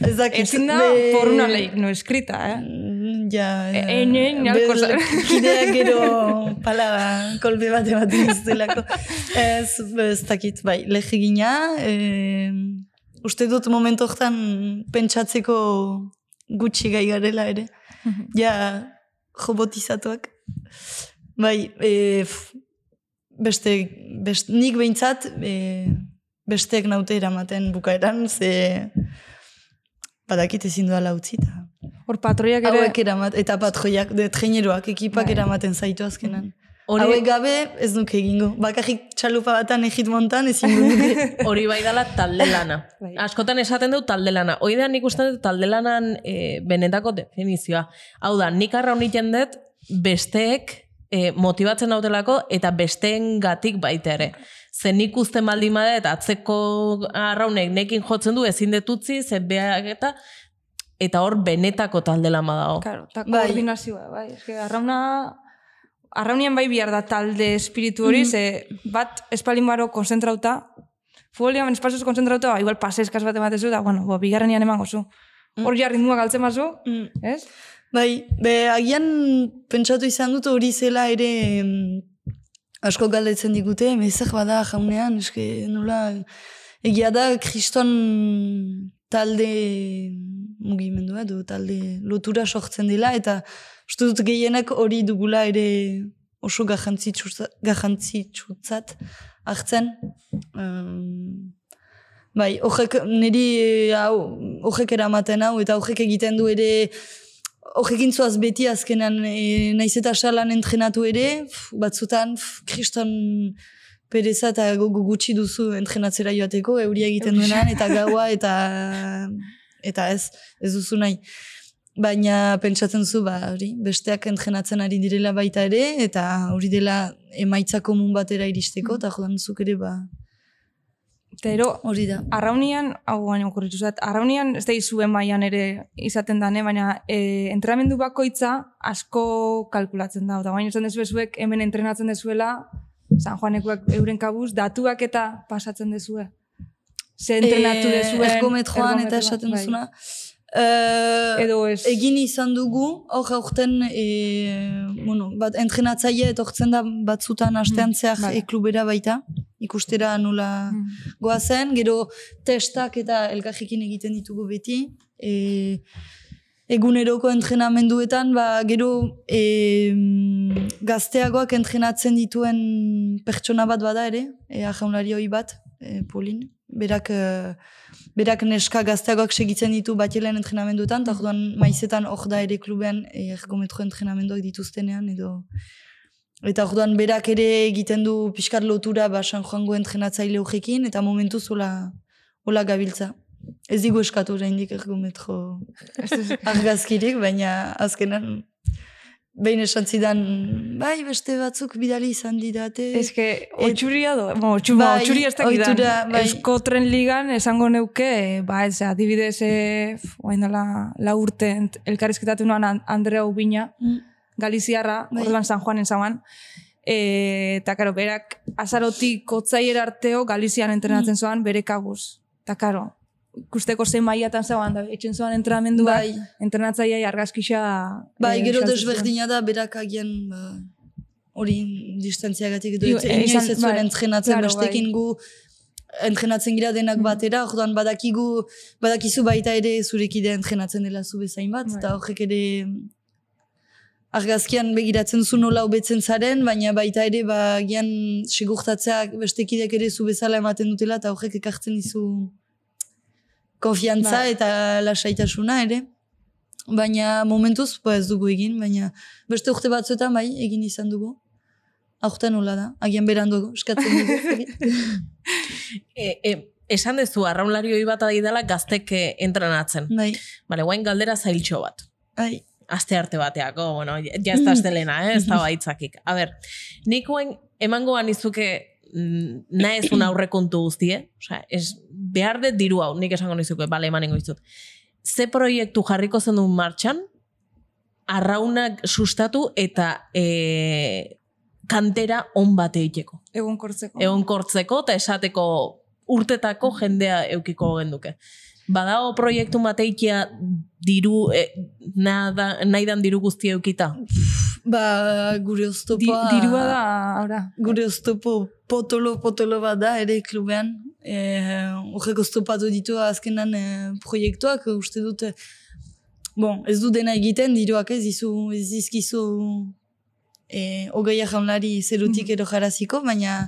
S1: Ezin da por una ley no escrita, eh?
S3: Ja, ja.
S1: E-
S3: Be-
S1: cosa.
S3: Kideak gero pala kolpe bat ematen iztelako. Ez, ez dakit, bai, legegina, e, uste dut momentu hortan pentsatzeko gutxi gai garela ere. Ja, robotizatuak. Bai, e, f- beste, best, nik behintzat, e, besteek naute eramaten bukaeran, ze badakit ezin duala utzi, eta
S1: Hor patroiak ere...
S3: hauek eramat, eta patroiak, de treneroak, ekipak
S1: Bai.
S3: eramaten zaitu azkenan.
S2: Hori,
S3: Hauek gabe ez nuke egingo. Bakarrik txalupa batan egit montan ezin nuke.
S2: hori bai dala talde lana.
S1: Bai.
S2: Askotan esaten dut talde lana. Hoi da nik uste dut talde lanan e, benetako definizioa. Hau da, nik arra honiten dut besteek e, motibatzen daudelako eta besteen gatik baita ere. Ze nik usten baldin bada eta atzeko arraunek nekin jotzen du ezin detutzi, ze beak eta eta hor benetako talde lama dago.
S1: Claro, eta
S3: Bai.
S1: koordinazioa, bai. Eske, arrauna... Arraunian bai bihar da talde espiritu hori, ze bat espalin baro konzentrauta, futbolian espazioz konzentrauta, ba, igual pase eskaz bat ematezu, da, bueno, bo, bigarrenian emango zu. Hor ja ritmua galtzen mazu,
S3: Mm.
S1: ez?
S3: Bai, be, agian pentsatu izan dut hori zela ere em, asko galdetzen digute, mezer bada jaunean, eske nola, egia da kriston talde mugimendua edo talde lotura sortzen dela, eta uste dut gehienak hori dugula ere oso garrantzitsutzat hartzen. Um, bai, horrek niri hau, horrek eramaten hau, eta horrek egiten du ere horrekin zoaz beti azkenan e, naiz eta salan entrenatu ere, pf, batzutan pf, kriston pereza eta gogo gutxi duzu entrenatzera joateko, euria egiten duenan, eta gaua, eta eta ez, ez duzu nahi. Baina pentsatzen zu, ba, hori, besteak entrenatzen ari direla baita ere, eta hori dela emaitza komun batera iristeko, eta jodan zuk ere, ba,
S1: Eta ero,
S3: hori da.
S1: arraunian, hau baina okurritu zait, arraunian ez da izuen mailan ere izaten dane, baina e, entrenamendu bakoitza asko kalkulatzen da. Eta baina esan dezu hemen entrenatzen dezuela, San Juanekuak euren kabuz, datuak eta pasatzen dezue. Ze entrenatu
S3: Eh,
S1: dezuen.
S3: ergometroan eta esaten
S1: bai.
S3: duzuna. Eh,
S1: Edo ez.
S3: Egin izan dugu, hor aurten, e, bueno, bat entrenatzaile etortzen da batzutan astean
S1: Mm,
S3: zehar
S1: bai.
S3: e, klubera baita, ikustera nola
S1: Mm.
S3: goazen, gero testak eta elkarrekin egiten ditugu beti. E, eguneroko entrenamenduetan, ba, gero e, gazteagoak entrenatzen dituen pertsona bat bada ere, e, ajaunlari hoi bat, e, Polin, berak, e, berak neska gazteagoak segitzen ditu batelen entrenamenduetan, eta orduan maizetan hor da ere klubean e, ergometro entrenamenduak dituztenean, edo Eta orduan berak ere egiten du pixkat lotura ba San Juango entrenatzaile horrekin, eta momentu zola hola gabiltza. Ez digu eskatu oraindik ergometro argazkirik, baina azkenan behin esan zidan, bai beste batzuk bidali izan didate.
S1: Ez que, otxuria do, bo, otxu, bai, otxuria ez dakidan.
S3: ohitura, bai.
S1: Eusko tren ligan esango neuke, ba ez, adibidez, e, oain dela, la urte, elkarrizketatu noan An- Andrea Ubina,
S3: Mm.
S1: Galiziarra,
S3: Bai.
S1: orduan San Juanen zauan, e, eta karo, berak azarotik kotzaiera arteo Galizian entrenatzen zoan bere kabuz. Eta karo, ikusteko zein maiatan zauan, da, etxen zoan entrenamendua,
S3: Bai.
S1: entrenatzaileai argazkixa...
S3: Bai,
S1: eh,
S3: gero desberdina da berak agian ba, hori distantziagatik edo
S1: Iu-
S3: ez
S1: eh,
S3: inoiz ez zuen
S1: bai,
S3: entrenatzen
S1: claro,
S3: bestekin
S1: bai.
S3: gu entrenatzen gira denak batera, orduan badakigu, badakizu baita ere zurekide entrenatzen dela zu bezain bat,
S1: Bai.
S3: eta horrek ere argazkian begiratzen zu nola hobetzen zaren, baina baita ere ba, gian segurtatzeak bestekideak ere zu bezala ematen dutela, eta horrek ekartzen dizu konfiantza
S1: Bai.
S3: eta lasaitasuna ere. baina momentuz ba ez dugu egin, baina beste urte batzuetan bai egin izan dugu. Aurten nola da, agian beranduago, eskatzen dugu.
S2: E, e, esan dezu, arraunlari hoi bat dela gaztek eh, entrenatzen.
S3: bai,
S2: Bale, guain galdera zailtxo bat.
S3: bai.
S2: Aste arte bateako, bueno, ja ez da astelena, eh? ez da baitzakik. A ber, nik guen emangoan izuke mm, naezun aurrekontu guztie, osea, ez, behar dut diru hau, nik esango nizuke, bale, emanengo izut. Ze proiektu jarriko zen duen martxan, arraunak sustatu eta e, kantera on bat egiteko.
S1: Egon kortzeko.
S2: Egon kortzeko eta esateko urtetako jendea eukiko genduke. Badao proiektu bateikia diru, e, nada, nahi dan diru guzti eukita.
S3: Ba, gure
S1: Di,
S3: oztopoa...
S1: dirua da, ora.
S3: Gure oztopo potolo, potolo bat da, ere klubean. E, horrek oztopatu ditu azkenan e, proiektuak, uste dute, bon, ez du dena egiten, diruak ez dizu, ez dizkizu e, ogeia jaunlari zerutik edo jaraziko, baina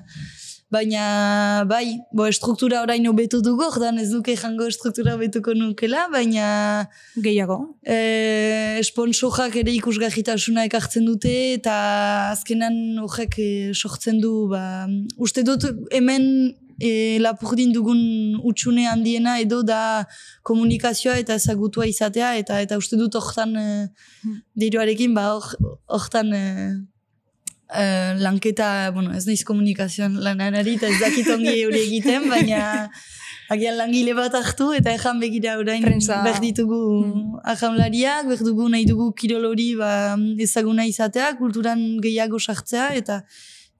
S3: baina bai, bo, struktura orain hobetu dugu, ordan ez duke jango struktura hobetuko nukela, baina
S1: Gehiago.
S3: e, sponsorak ere ikusgarritasuna ekartzen dute eta azkenan horrek e, sortzen du ba, uste dut hemen e, lapurdin dugun utxune handiena edo da komunikazioa eta ezagutua izatea eta eta uste dut hortan e, diruarekin ba hor- hortan e, e, lanketa, bueno, ez naiz komunikazioan lanan ari eta ez dakit ongi hori egiten, baina agian langile bat hartu eta ejan begira orain
S1: Prensa.
S3: behar ditugu
S1: Mm.
S3: ajaunlariak, behar dugu nahi dugu kirol hori ba, ezaguna izatea, kulturan gehiago sartzea eta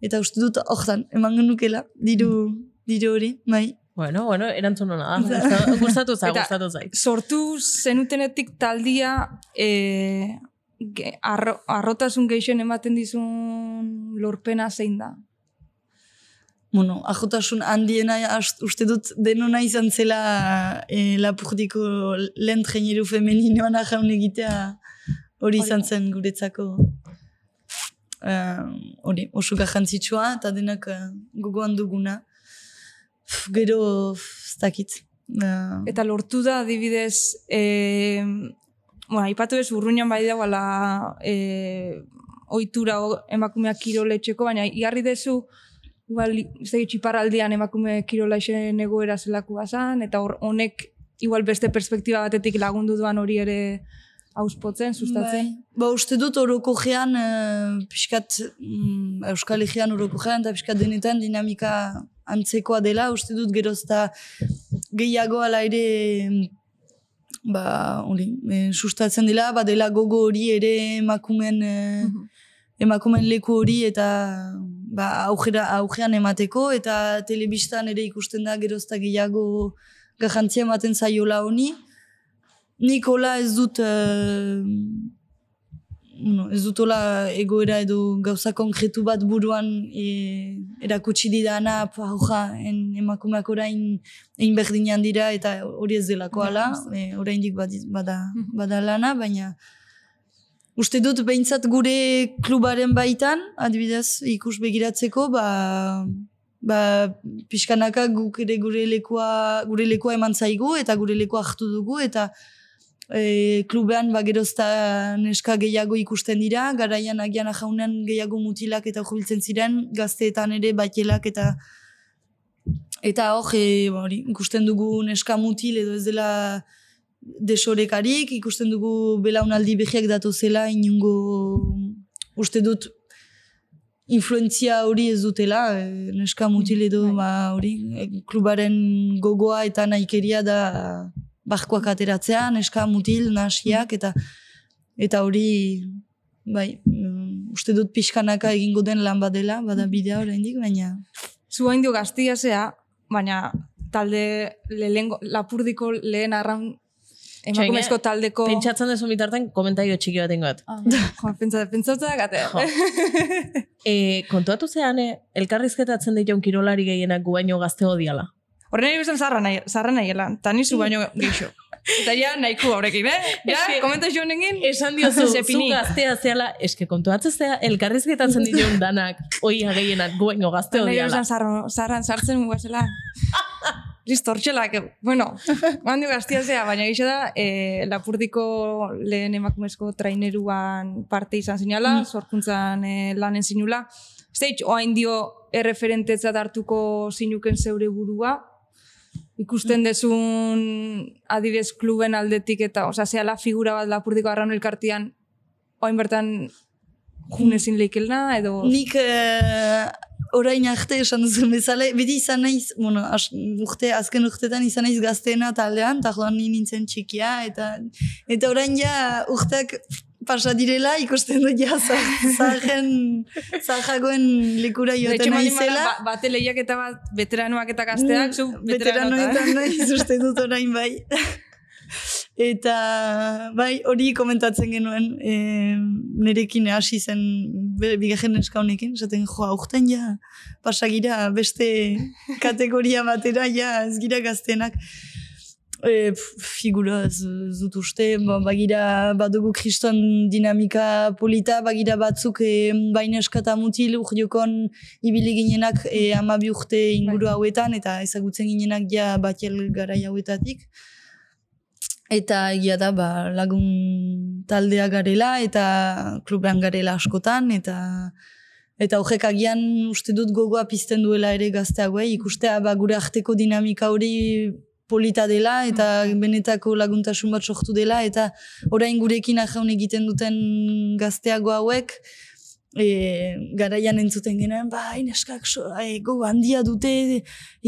S3: eta uste dut hortan, eman genukela, diru, diru hori, bai.
S2: Bueno, bueno, erantzun hona da. Gusta- Gustatu
S1: Eta-
S2: gustatu zait.
S1: Sortu zenutenetik taldia e, ge, arro, arrotasun gehixen ematen dizun lorpena zein da.
S3: Bueno, ajotasun handiena uste dut denona izan zela e, lapurdiko lehen treneru femeninoan ajaun egitea hori izan zen guretzako eh, hori, oso garrantzitsua eta denak uh, gogoan duguna. Pff, Gero, ez dakit. Eh,
S1: Eta lortu da, adibidez, e, bueno, aipatu ez urruñan bai dagoela e, ohitura o- emakumeak kiroletxeko, baina igarri dezu, igual, ez dakit, txiparraldian emakume kirola isen egoera zelakua zan, eta hor, honek igual beste perspektiba batetik lagundu duan hori ere auspotzen, sustatzen.
S3: Bai. Ba, uste dut orokojean, uh, pixkat mm, Euskal Herrian orokojean eta pixkat denetan dinamika antzekoa dela, uste dut gerozta gehiago ala ere ba, hori, e, sustatzen dela, ba, dela gogo hori ere emakumen e, emakumen leku hori eta ba, aujera, aujean emateko eta telebistan ere ikusten da gerozta gehiago garrantzia ematen zaiola honi. Nik hola ez dut eh, bueno, ez dut hola egoera edo gauza konkretu bat buruan e, erakutsi didana pa, hoja, en, emakumeak orain egin berdinean dira eta hori ez delako ala, e, oraindik bada,
S1: Mhm.
S3: bada lana, baina uste dut behintzat gure klubaren baitan, adibidez ikus begiratzeko, ba, ba, pixkanaka guk ere gure lekua, gure lekua eman zaigu eta gure lekua hartu dugu eta e, klubean ba, gerozta neska gehiago ikusten dira, garaian agian jaunen gehiago mutilak eta jubiltzen ziren, gazteetan ere batelak eta eta hor, e, ba, hori, ikusten dugu neska mutil edo ez dela desorekarik, ikusten dugu belaunaldi behiak datu zela, inungo uste dut influentzia hori ez dutela, e, neska mutil edo
S1: Bai.
S3: ba, hori, e, klubaren gogoa eta nahikeria da barkoak ateratzea, neska mutil, nasiak, eta eta hori, bai, mm, uste dut pixkanaka egingo den lan badela, bada bidea oraindik, baina...
S1: Zu hain dio gaztia zea, baina talde lehengo, lapurdiko lehen arraun emakumezko taldeko...
S2: Pentsatzen dezu bitarten komentario txiki bat ingot.
S1: Ah, jo, pentsa, pentsatza gate.
S2: Jo. E, kontuatu zean, eh, elkarrizketatzen dituen kirolari gehienak gu baino gazteo diala.
S1: Horren nahi bezan zarra nahi, zarra nahiela, eta ni zu baino geixo. Eta ja, nahiko horrekin, eh? Ja,
S2: Eske-
S1: komentazio honekin?
S2: Esan diozu, zu gaztea zeala, eske kontuatzen zea, elkarrizketatzen dituen danak, oia gehienak gu baino gazteo
S1: Nahi
S2: diala.
S1: bezan zarro, zarran sartzen guazela. Listo, hortxelak, bueno, handio gaztia zea, baina gisa da, e, lapurdiko lehen emakumezko traineruan parte izan zinala,
S3: Mm.
S1: sorkuntzan e, lanen zinula. Zeitz, oain dio erreferentetzat hartuko zinuken zeure burua, ikusten dezun adibez kluben aldetik eta, osea, zehala figura bat lapurdiko arraun elkartian, oain bertan junezin leikelna, edo...
S3: Nik eh, orain arte esan duzun bezala, beti izan naiz, bueno, as, urte, azken urtetan izan naiz gazteena taldean, eta joan ni nintzen txikia, eta eta orain ja urteak pasa direla, ikusten dut ja za- zaharren, zaharragoen lekura
S1: De hecho,
S3: joaten
S1: baldin bada,
S3: naizela.
S1: ba, bate lehiaketa bat veteranoak eta gazteak, zu veteranoetan.
S3: veteranoetan naiz uste dut orain bai. Eta bai, hori komentatzen genuen e, nerekin hasi zen bigarren neska honekin, esaten joa, aurten ja pasagira beste kategoria batera, ja ez gira gaztenak. E, figura ez, dut uste, ba, bagira badugu kriston dinamika polita, bagira batzuk e, baina eskata mutil urdiokon ibili ginenak e, amabi urte inguru hauetan, eta ezagutzen ginenak ja batiel garai hauetatik. Eta egia da, ba, lagun taldea garela, eta klubean garela askotan, eta eta horrek agian uste dut gogoa pizten duela ere gazteagoei, ikustea ba, gure arteko dinamika hori polita dela, eta benetako laguntasun bat sortu dela, eta orain gurekin ajaun egiten duten gazteago hauek, e, garaian entzuten genuen, ba, ineskak so, e, gogo handia dute,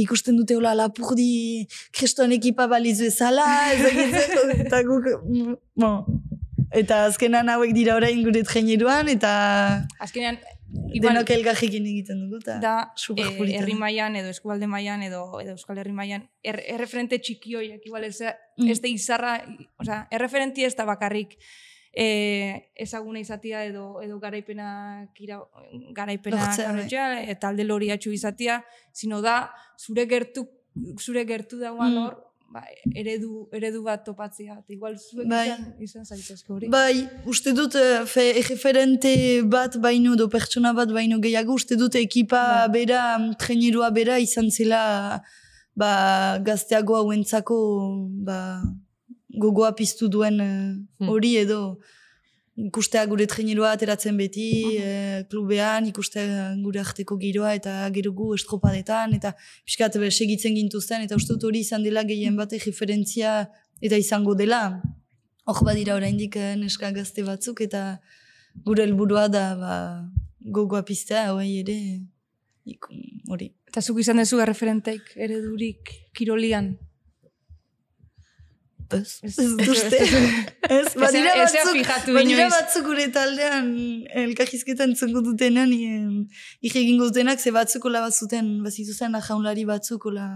S3: ikusten dute hola lapurdi kriston ekipa baliz bezala, ezagitzen, eta guk, mm, bon, eta azkenan hauek dira orain gure traineruan, eta
S1: Azkenean, igual,
S3: denok elgarrekin egiten dugu, eta
S1: da
S3: super
S1: eh,
S3: polita.
S1: herri mailan edo eskualde mailan edo edo euskal herri mailan er, erreferente txiki horiek igual ez,
S3: Mm.
S1: ez izarra, osea, erreferenti ez da bakarrik eh, ezaguna izatia edo edo garaipenak ira, garaipenak
S3: Lortzea, bai.
S1: lortzea, eta alde loriatxu izatia, sino da zure gertu zure gertu dagoan
S3: Mm.
S1: hor, ba, eredu, eredu bat topatzea. Eta igual zuek
S3: Bai.
S1: izan, izan hori.
S3: Bai, uste dut eh, fe, referente bat baino, do pertsona bat baino gehiago, uste dut ekipa
S1: Bai.
S3: bera, trainerua bera izan zela ba, gazteago hauentzako ba, gogoa piztu duen eh,
S2: Hmm.
S3: hori edo ikustea gure trainerua ateratzen beti, eh, klubean, ikustea gure arteko giroa eta gero gu estropadetan, eta pixkat segitzen gintuzten, eta uste dut hori izan dela gehien bat referentzia eta izango dela. Hor badira oraindik eh, neska gazte batzuk, eta gure helburua da ba, gogoa piztea, hoi ere, hori.
S1: Eta zuk izan dezu erreferenteik eredurik kirolian.
S3: Ez,
S1: Ez-
S3: dut
S1: ez-
S3: badira batzuk, badira batzuk gure taldean elkarrizketan entzungo dutenan, ike egingo dutenak, ze batzuk ola bazuten, bazituzten jaunlari batzuk ola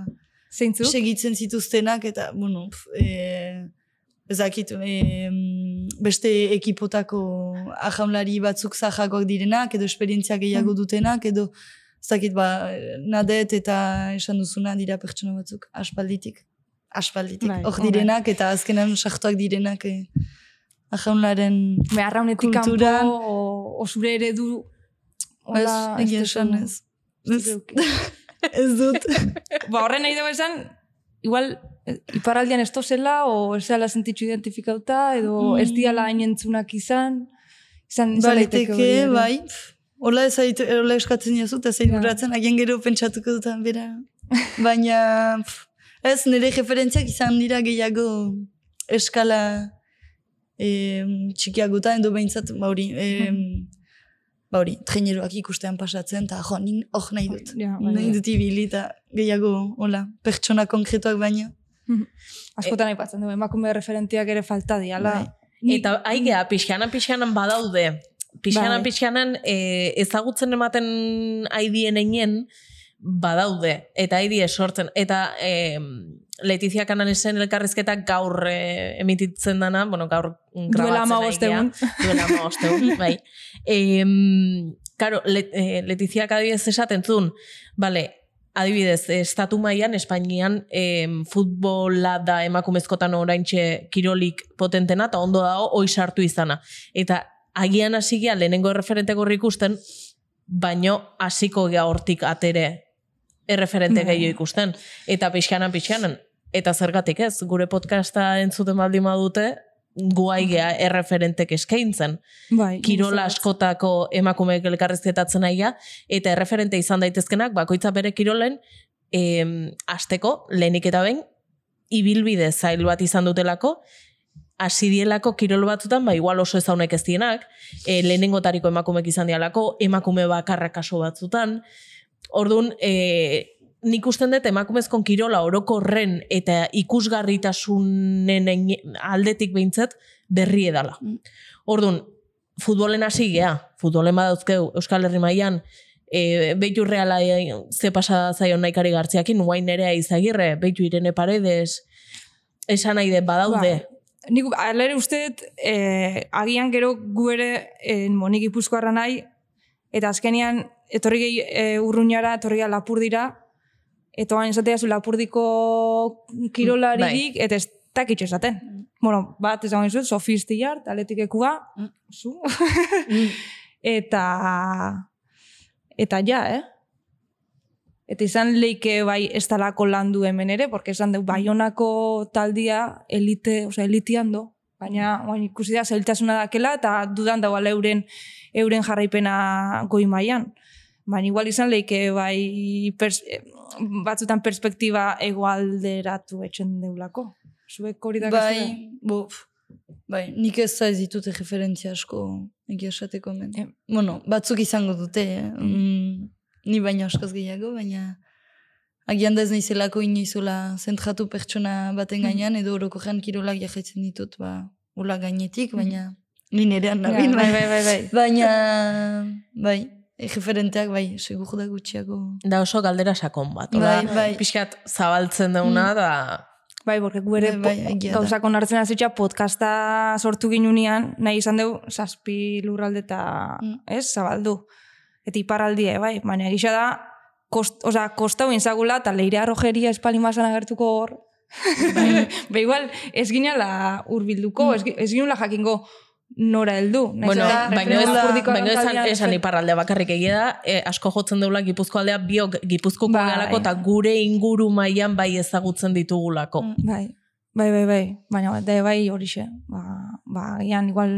S1: Zeintzu?
S3: segitzen zituztenak, eta, bueno, pf, e, ezakit, e, beste ekipotako ajaunlari batzuk zahagoak direnak, edo esperientzia gehiago
S1: Mm.
S3: dutenak, edo ezakit, ba, nadet eta esan duzuna dira pertsona batzuk, aspalditik. Aspalditik.
S1: Bai,
S3: Hor
S1: bai.
S3: direnak, eta azkenan sartuak direnak e, ajaunlaren...
S1: Arraunetik
S3: Kulturan.
S1: kanpo, o, o zure eredu...
S3: Ez,
S1: hola,
S3: egia esan ez.
S1: ez
S3: Ez, ez dut.
S1: ba, horren nahi dugu esan, igual, eh, iparraldian ez tozela, o ez zela sentitxu identifikauta, edo ez
S3: Mm.
S1: diala hain entzunak izan, izan, izan daiteke
S3: Baliteke, bai. pf, Hola ez zait, hola eskatzen jazu, eta zein
S1: Ja.
S3: agian gero pentsatuko dutan bera. Baina, pf, ez nire referentziak izan dira gehiago eskala e, txikiagotan, edo behintzat, ba hori, e, ba hori, traineroak ikustean pasatzen, eta jo, nin hor nahi dut.
S1: Ja, bai,
S3: nahi
S1: bai.
S3: dut ibili, eta gehiago, hola, pertsona konkretuak baino.
S1: Askotan aipatzen du, emakume referentiak ere falta diala.
S3: Bai.
S1: Ni-
S2: Eta aigea, pixkanan pixkanan badaude. Pixkanan
S1: Bai.
S2: pixkanan e, ezagutzen ematen aidien einen badaude. Eta aidie sortzen. Eta e, Letizia Kananesen elkarrizketak gaur e, emititzen dana, bueno, gaur
S1: Duela
S2: grabatzen
S1: egun.
S2: Duela hamabost egun, bai. E, karo, Let, e, Letizia adibidez esaten zuen, bale, adibidez, estatu mailan Espainian em, futbola da emakumezkotan oraintxe kirolik potentena, eta ondo dago, hoi sartu izana. Eta agian hasi lehenengo referente gorri ikusten, baino hasiko gea hortik atere erreferente
S1: Bai.
S2: gehiago ikusten. Eta pixkanan pixkanan, eta zergatik ez, gure podcasta entzuten baldin badute, guai gea erreferentek eskaintzen.
S1: Bai,
S2: Kirola askotako emakumeek elkarrezketatzen aia, eta erreferente izan daitezkenak, bakoitza bere kirolen, em, asteko, lehenik eta behin, ibilbide zail bat izan dutelako, hasi dielako kirol batzutan, ba igual oso ezaunek ez dienak, e, lehenengotariko emakumek izan dialako, emakume bakarra kaso batzutan, Orduan, e, nik usten dut emakumezkon kirola orokorren eta ikusgarritasunen aldetik behintzat berri edala.
S3: Mm.
S2: Orduan, futbolen hasi gea, futbolen badauzkeu Euskal Herri mailan e, beitu reala e, ze pasa zaion naikari gartziakin, guain nerea izagirre, beitu irene paredes, esan nahi de badaude.
S1: Bai. Nik alere uste eh, agian gero gu ere eh, monik ipuzkoarra nahi, eta azkenean etorri gehi eh, urruñara, etorri gehi lapurdira, eta bain esatea zu lapurdiko kirolaririk, eta ez dakitxo esaten. Bueno, bat ez dagoen zuen, sofisti jart, atletikekua,
S3: Mm.
S1: zu, eta eta ja, eh? Eta izan leike bai ez talako landu hemen ere, porque esan du Baionako taldia elite, osea elitian do, baina oain ikusi da zailtasuna dakela eta dudan dagoela euren euren jarraipena goi mailan. Baina igual izan leike bai pers, batzutan perspektiba egoalderatu etxen deulako. Zuek hori da
S3: Bai, bo, pf, bai, nik ez da ez ditut referentzia asko egia esateko men.
S1: Eh.
S3: Bueno, batzuk izango dute, eh? mm, ni baina askoz gehiago, baina agian da ez naizelako inoizola zentratu pertsona baten gainean, edo orokorrean kirolak jarraitzen ditut, ba, ula gainetik, baina ni nerean nabil,
S1: bai, bai, bai, bai.
S3: baina, bai, e, referenteak, bai, segur da gutxiago.
S2: Da oso galdera sakon bat.
S3: Bai, bai.
S2: Pixkat zabaltzen dauna, da...
S1: Bai, porque gu ere
S3: Bai, bai,
S1: gauzak onartzen hasitza podcasta sortu ginunean, nahi izan dugu zazpi lurralde eta,
S3: Mm.
S1: ez, zabaldu. Eta iparraldie, bai, baina egisa da, kost, oza, kosta huen zagula, eta leire arrojeria espalimasan agertuko hor. Bai. ba, igual, ez ginala urbilduko, gi- ez ginula jakingo nora heldu.
S2: Bueno, baina ez,
S1: lapurdiko
S2: baina esan, esan iparraldea bakarrik egia da, e, asko jotzen deula Gipuzko aldea biok Gipuzkoko
S1: Bai.
S2: galako eta gure inguru mailan bai ezagutzen ditugulako.
S3: Mm.
S1: Bai, bai, bai, bai. Baina da bai horixe. Ba, ba, gian, igual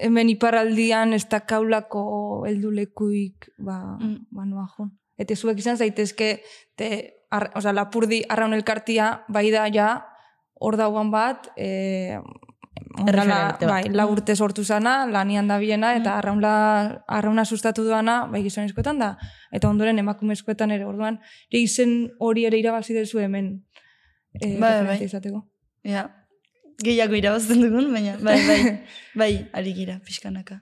S1: hemen iparraldian ez dakaulako heldulekuik, ba,
S3: Mm.
S1: ba noa jun. Eta zuek izan zaitezke, te, ar, oza, lapurdi arraun elkartia, bai da ja, hor dauan bat, e,
S2: Erreferente bat.
S1: bai, la urte sortu zana, lanian da biena, eta arraunla, arrauna sustatu duana, bai gizonezkoetan da, eta ondoren emakumezkoetan ere, orduan, izen hori ere irabazi dezu hemen, e,
S3: Bai,
S1: referente
S3: bai.
S1: izateko.
S3: Ja, gehiago irabazten dugun, baina, bai, bai, bai, ari gira, pixkanaka.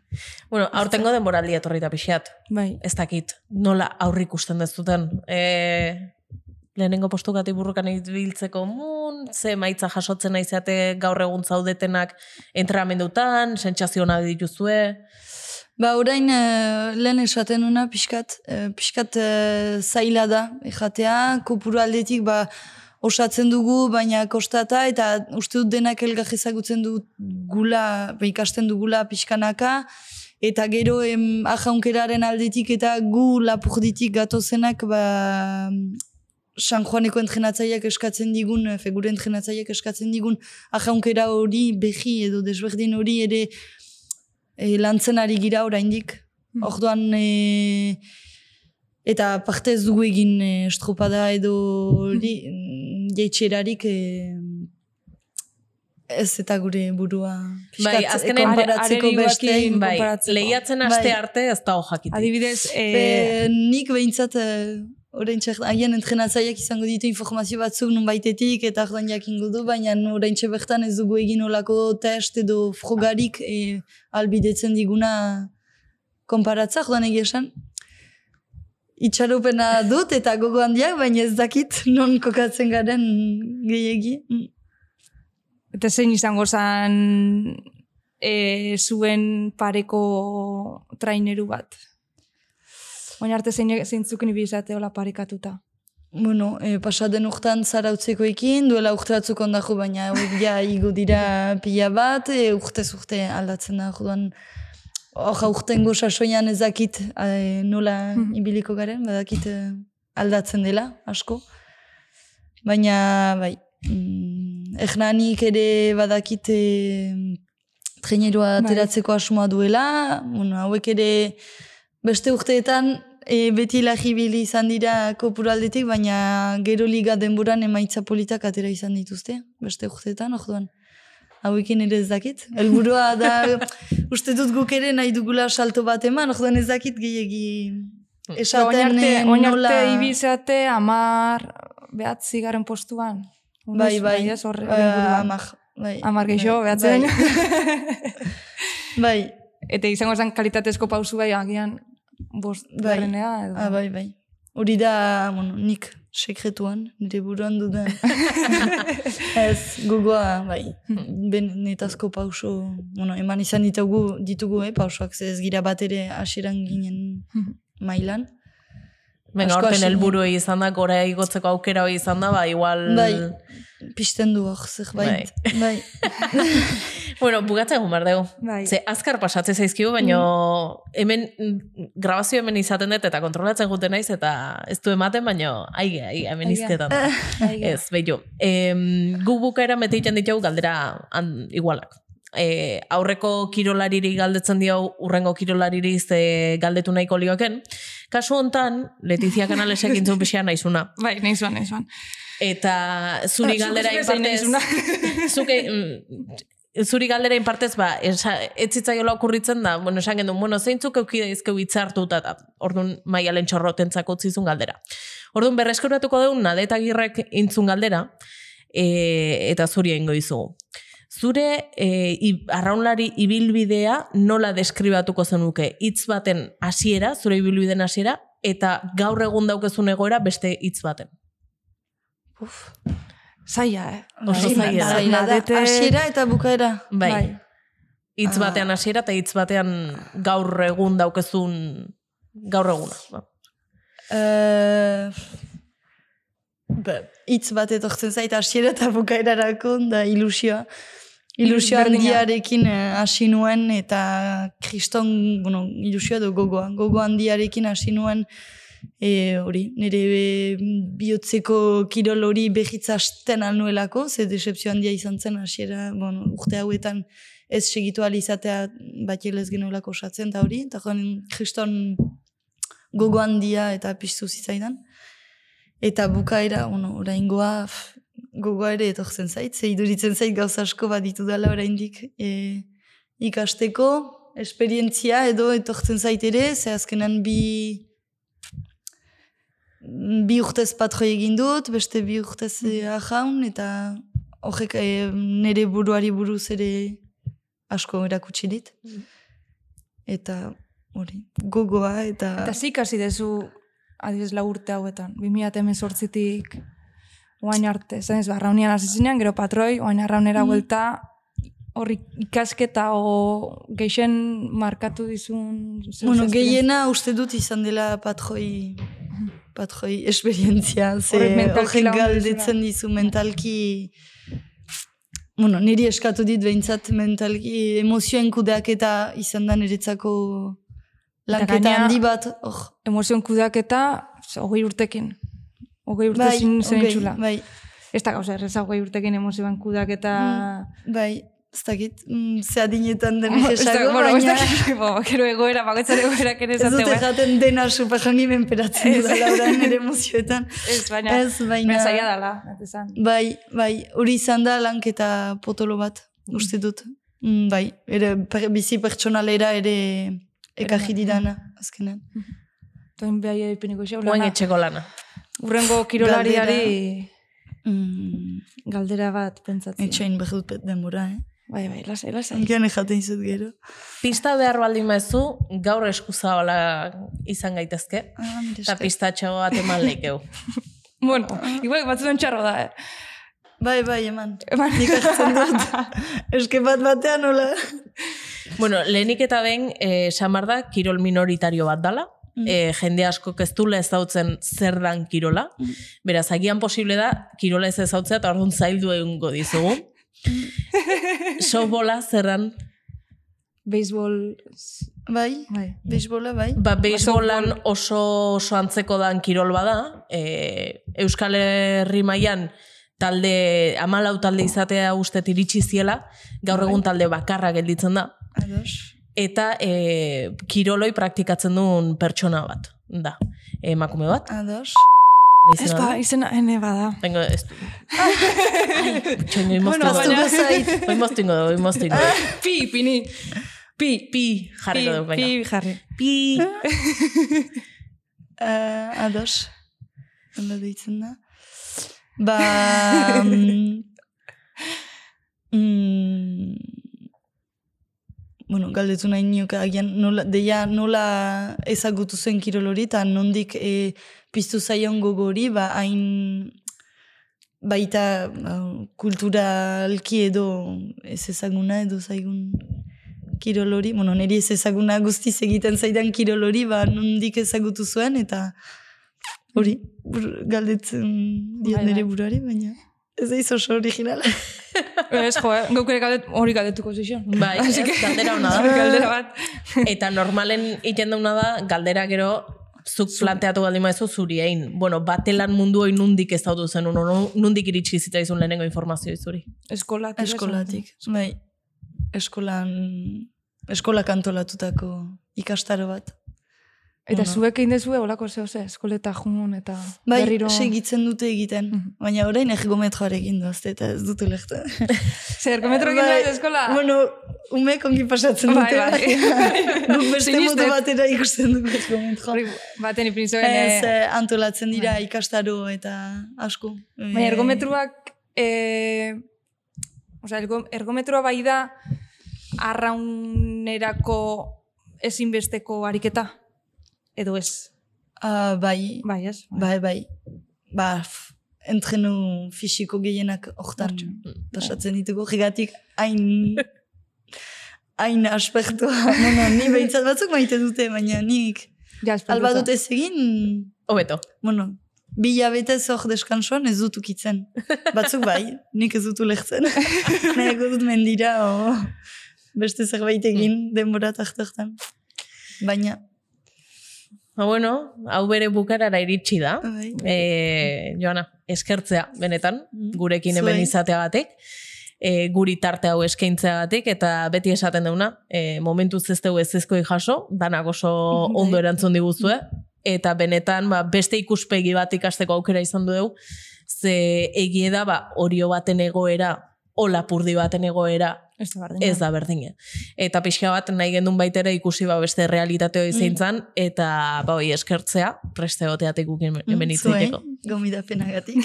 S2: Bueno, aurtengo denboraldi etorrita pixeat.
S1: Bai,
S2: Ez dakit, nola aurrik ikusten dezuten. E, lehenengo postugatik burrukan ibiltzeko mun, ze maitza jasotzen naizate gaur egun zaudetenak entrenamendutan, sentsazioa dituzue.
S3: Ba, orain, eh, lehen esaten una, pixkat, eh, pixkat eh, zaila da, ejatea, kopuru aldetik, ba, osatzen dugu, baina kostata, eta uste dut denak elgar ezagutzen dugula, ikasten dugula pixkanaka, eta gero em, ajaunkeraren aldetik eta gu lapurditik gatozenak, ba, San Juaneko entrenatzaileak eskatzen digun, efe, gure entrenatzaileak eskatzen digun ajaunkera hori, behi edo desberdin hori ere e, lantzen ari gira oraindik.
S1: Mm.
S3: Orduan, e, eta parte ez dugu egin e, estropada edo hori, mm, jeitxerarik e, ez eta gure burua
S2: Bai, azkenen
S3: e, konparatzeko
S1: are-
S3: beste.
S1: arerioekin
S2: Bai, lehiatzen aste
S3: Bai.
S2: arte ez da hojakitik.
S1: adibidez, e,
S3: Be, nik behintzat, e, orain txert, agian entrenatzaileak izango ditu informazio batzuk nun baitetik eta orduan jakingo du, baina orain bertan ez dugu egin olako test edo frogarik e, albidetzen diguna konparatza, orduan egia esan. Itxaropena dut eta gogo handiak, baina ez dakit non kokatzen garen gehiegi. Mm.
S1: eta zein izango zen e, zuen pareko traineru bat. Baina arte zein, zeintzuk nibi izate hola parekatuta.
S3: Bueno, e, pasaden urtan zarautzeko ekin, duela urte batzuk ondako, baina ja igo dira pila bat, e, urtez urte aldatzen da, jodan, hor urtengo sasoian ezakit e, nola
S1: Mhm.
S3: ibiliko garen, badakit e, aldatzen dela, asko. Baina, bai, mm, ernanik ere badakite trenerua
S1: Bai.
S3: ateratzeko asmoa duela, bueno, hauek ere beste urteetan e, beti lagibili izan dira kopuraldetik, baina gero liga denboran emaitza politak atera izan dituzte, beste urteetan, orduan. Hauekin ere ez dakit. Helburua da, uste dut guk ere nahi dugula salto bat eman, orduan ez dakit gehiagi
S1: Oin
S3: esaten
S1: arte,
S3: eh,
S1: oin
S3: nola...
S1: arte ibizeate amar behatzi garen postuan.
S3: Bai, bai,
S1: ez, horre,
S3: eh,
S1: buruan.
S3: amar, bai.
S1: Amar gehiago,
S3: bai,
S1: behatzen.
S3: Bai, bai,
S1: Eta izango zen kalitatezko pausu bai, agian bost
S3: Bai.
S1: garrenea. Edo.
S3: ah, bai, bai. Hori da, bueno, nik sekretuan, nire buruan dudan. ez, gogoa, bai, benetazko pauso, bueno, eman izan ditugu, ditugu, eh, pausoak, ez gira bat ere hasieran ginen mailan.
S2: Horten
S3: hasi-
S2: helburu izan da, gora igotzeko aukera hori izan da, ba, igual...
S3: Bai, pisten du hor, zerbait. Bai.
S2: Bueno, bugatzen egun behar dugu.
S1: Bai.
S2: Ze azkar pasatze zaizkigu, baina hemen, mm, grabazio hemen izaten dut eta kontrolatzen guten naiz eta ez du ematen, baina aige, aige, hemen izketan.
S1: Bai,
S2: Ez, behitu. Em, gu bukaera egiten ditugu galdera han, igualak. E, aurreko kirolariri galdetzen dio urrengo kirolariri ze galdetu nahiko lioken. Kasu hontan, Letizia Canalesek intzun pixea naizuna.
S1: Bai, nahi zuan, nahi zuan.
S2: Eta zuri galdera inpartez... zuke, mm, zuri galdera inpartez, ba, esa, ez zitzaiola okurritzen da, bueno, esan gendu, bueno, zeintzuk euki daizkeu hitzartuta da, orduan maialen txorrotentzako utzizun galdera. Orduan berreskuratuko dugu nadetagirrek intzun galdera, e, eta zuri egingo dizugu. Zure e, i, arraunlari ibilbidea nola deskribatuko zenuke hitz baten hasiera, zure ibilbideen hasiera, eta gaur egun daukezun egoera beste hitz baten.
S1: Uf. Zaila, eh?
S2: Oso zaila
S3: zaila da. Hasiera eta bukaera.
S2: Bai.
S1: Bai.
S2: Hitz
S3: Ah.
S2: batean hasiera eta hitz batean gaur egun daukezun gaur eguna.
S3: Eh, ba, hitz bat etortzen zait hasiera eta bukaerarako da ilusioa. Ilusio handiarekin eh, hasi nuen eta kriston, bueno, ilusioa du gogoa. Gogo handiarekin hasi nuen e, hori, nire e, bihotzeko kirol hori behitza hasten alnuelako, ze decepzio handia izan zen hasiera, bueno, urte hauetan ez segitu ahal izatea bat ez genuelako osatzen eta hori, eta joan kriston gogo handia eta piztu zitzaidan. Eta bukaera, bueno, oraingoa gogoa ere etortzen zait, ze iduritzen zait gauza asko bat ditu dela oraindik. E, ikasteko, esperientzia edo etortzen zait ere, ze azkenan bi bi urtez patroi egin dut, beste bi urtez e, ajaun, eta horrek e, nire buruari buruz ere asko erakutsi dit. Eta hori, gogoa eta...
S1: Eta zik hasi dezu, adibes lau urte hauetan, 2018-tik oain arte, zen ez, arraunian hasi zinean, gero patroi, oain arraunera
S3: Mhm.
S1: buelta, horri ikasketa o geixen markatu dizun...
S3: Bueno, gehiena uste dut izan dela patroi, patroi esperientzia, ze
S1: lagundu
S3: galdetzen dizu mentalki, bueno, niri eskatu dit behintzat mentalki emozioen kudeaketa izan da niretzako lanketa handi bat, hor,
S1: Emozion kudeaketa, hogei urtekin. Hogei urte
S3: bai,
S1: zin zen itxula.
S3: bai,
S1: Ez da gauza, erreza hogei urtekin emozioan kudeaketa...
S3: bai, ez dakit, mm, ze adinetan den
S1: Ez da-
S3: esago,
S1: bueno, ez
S3: baina...
S1: dakit, bo, gero egoera, bakoitzaren egoera kene
S3: Ez dut
S1: esate,
S3: jaten dena superjangi menperatzen dudala orain nire emozioetan.
S1: Ez, baina,
S3: Ez, baina...
S1: baina zaila dela, ez esan.
S3: Bai, bai, hori izan da lanketa potolo bat, uste dut. Mm, bai, ere per, bizi pertsonalera ere ekarri didana, azkenean.
S1: Toin behai ipiniko xeu,
S2: Oain
S1: lana,
S2: etxeko lana.
S1: Urrengo kirolariari
S3: Mm,
S1: galdera bat pentsatzen.
S3: etxain behar dut denbora, eh?
S1: Bai, bai, lasai, lasai.
S3: Onkian ejaten izut gero.
S2: Pista behar baldin mazu, gaur eskuzabala izan gaitezke.
S3: Ah,
S2: Eta
S3: esker.
S2: pistatxo bat eman leikeu.
S1: Bueno, igual batzuen txarro da, eh?
S3: Bai, bai, eman.
S1: Eman.
S3: Nik hartzen dut. Eske bat batean nola.
S2: bueno, lehenik eta behin, eh, samar da, kirol minoritario bat dala. Eh, jende asko ez dula ezautzen zer dan kirola. Beraz, agian posible da, kirola ez ezautzea eta orduan zaildu egungo dizugu. Softbola zer dan?
S1: Beisbol...
S3: Bai,
S1: Bai.
S3: beisbola, bai.
S2: Ba, beisbolan oso, oso antzeko dan kirol bada. E, Euskal Herri mailan talde, amalau talde izatea ustet iritsi ziela, gaur egun talde bakarra gelditzen da.
S3: Ados.
S2: Eta e, kiroloi praktikatzen duen pertsona bat, da. Emakume bat.
S3: Ados.
S1: Ez ba, izena, ene bada.
S2: Tengo, ez du. Ai, txoino imoztu
S1: Bueno,
S2: bueno,
S1: baina-
S3: Astuko zait.
S2: Imoztingo dugu, imoztingo dugu.
S1: Pi, pini. Pi.
S2: Pi jarriko dugu,
S1: pi,
S2: venga.
S1: jarri.
S2: Pi.
S3: Uh, ados. Hala deitzen da. Ba... mm, mm, bueno, galdetu nahi nioke agian nola, deia nola ezagutu zen kirol hori, eta nondik e, piztu zaion gogo hori, ba, hain baita ba, kulturalki edo ez ezaguna edo zaigun kirol hori, bueno, niri ez ezaguna guztiz egiten zaidan kirol hori, ba, nondik ezagutu zuen, eta hori, galdetzen diot
S1: Bai,
S3: nire
S1: bai.
S3: buruari, baina ez da oso originala.
S1: Ez, jo, eh? Gauk ere galdet, hori galdetuko zixion.
S2: Bai, ez, galdera hona da.
S1: Galdera bat.
S2: Eta normalen iten dauna da, galdera gero, zuk planteatu baldin maizu zuri egin. Bueno, batelan mundu hori nundik ez daudu zen, uno, nundik iritsi zitzaizun lehenengo informazio zuri.
S1: Eskolatik.
S3: Eskolatik, bai, eskolan, eskolak antolatutako ikastaro bat.
S1: Eta
S3: Bueno.
S1: zuek egin dezue, olako zeo ze, eskoleta jun eta
S3: Bai,
S1: berriro...
S3: segitzen dute egiten,
S1: Mhm.
S3: baina orain ergometroarekin doazte eta ez dute lehten.
S1: Zer, ergometro egin
S3: Bai,
S1: dut eskola?
S3: Bueno, umek ongi pasatzen
S1: Bai,
S3: dute.
S1: bai.
S3: Guk beste modu batera ikusten dugu ergometroa.
S1: Hori baten ipinzoen...
S3: Ez,
S1: Eh,
S3: eh, antolatzen dira ikastaro eta asko.
S1: baina
S3: Eh,
S1: ergometruak... Eh, Osa, ergo, ergometroa bai da arraunerako ezinbesteko ariketa? Edo ez?
S3: ah, bai,
S1: Bai, ez?
S3: bai, bai. Ba, f- entrenu fisiko gehienak hortan
S1: Hortxe.
S3: pasatzen ditugu. Jigatik hain hain aspektua. bueno, ni behintzat batzuk maite dute, baina nik
S1: Ja,
S3: alba dut ez egin,
S2: Hobeto.
S3: bueno, bi hilabetez hor deskansoan ez dut ukitzen. Batzuk bai, nik ez dut lehtzen. Nahiako dut mendira, o beste zerbait egin denbora tartartan. Baina,
S2: Ba, bueno, hau bere bukarara iritsi da. E, Joana, eskertzea, benetan,
S3: Mm.
S2: gurekin hemen izateagatik, e, guri tarte hau eskaintzeagatik, eta beti esaten deuna, e, momentuz ez dugu ez ezkoi jaso, danak oso
S3: Bai.
S2: ondo erantzun diguzue, eta benetan ba, beste ikuspegi bat ikasteko aukera izan du dugu, ze egie da ba, orio baten egoera, o lapurdi baten egoera,
S1: Ez da berdina.
S2: ez da berdina. Eta pixka bat nahi gendun baitera ikusi ba beste realitate hori zein
S3: Mm.
S2: eta ba hoi eskertzea, preste goteatik guk hemen hitz
S3: zuei,
S2: egiteko.
S3: gomidapenagatik.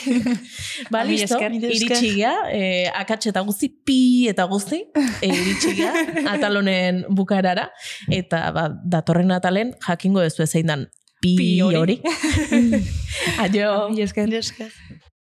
S2: Ba,
S1: Mila
S2: listo, iritsi gea, eh, akats eta guzti, pi eta guzti, e, iritsi gea, atalonen bukarara, eta ba, datorren atalen jakingo ez zein dan
S1: pi, hori.
S2: hori. Adio.
S1: Mila esker.
S3: Mila esker.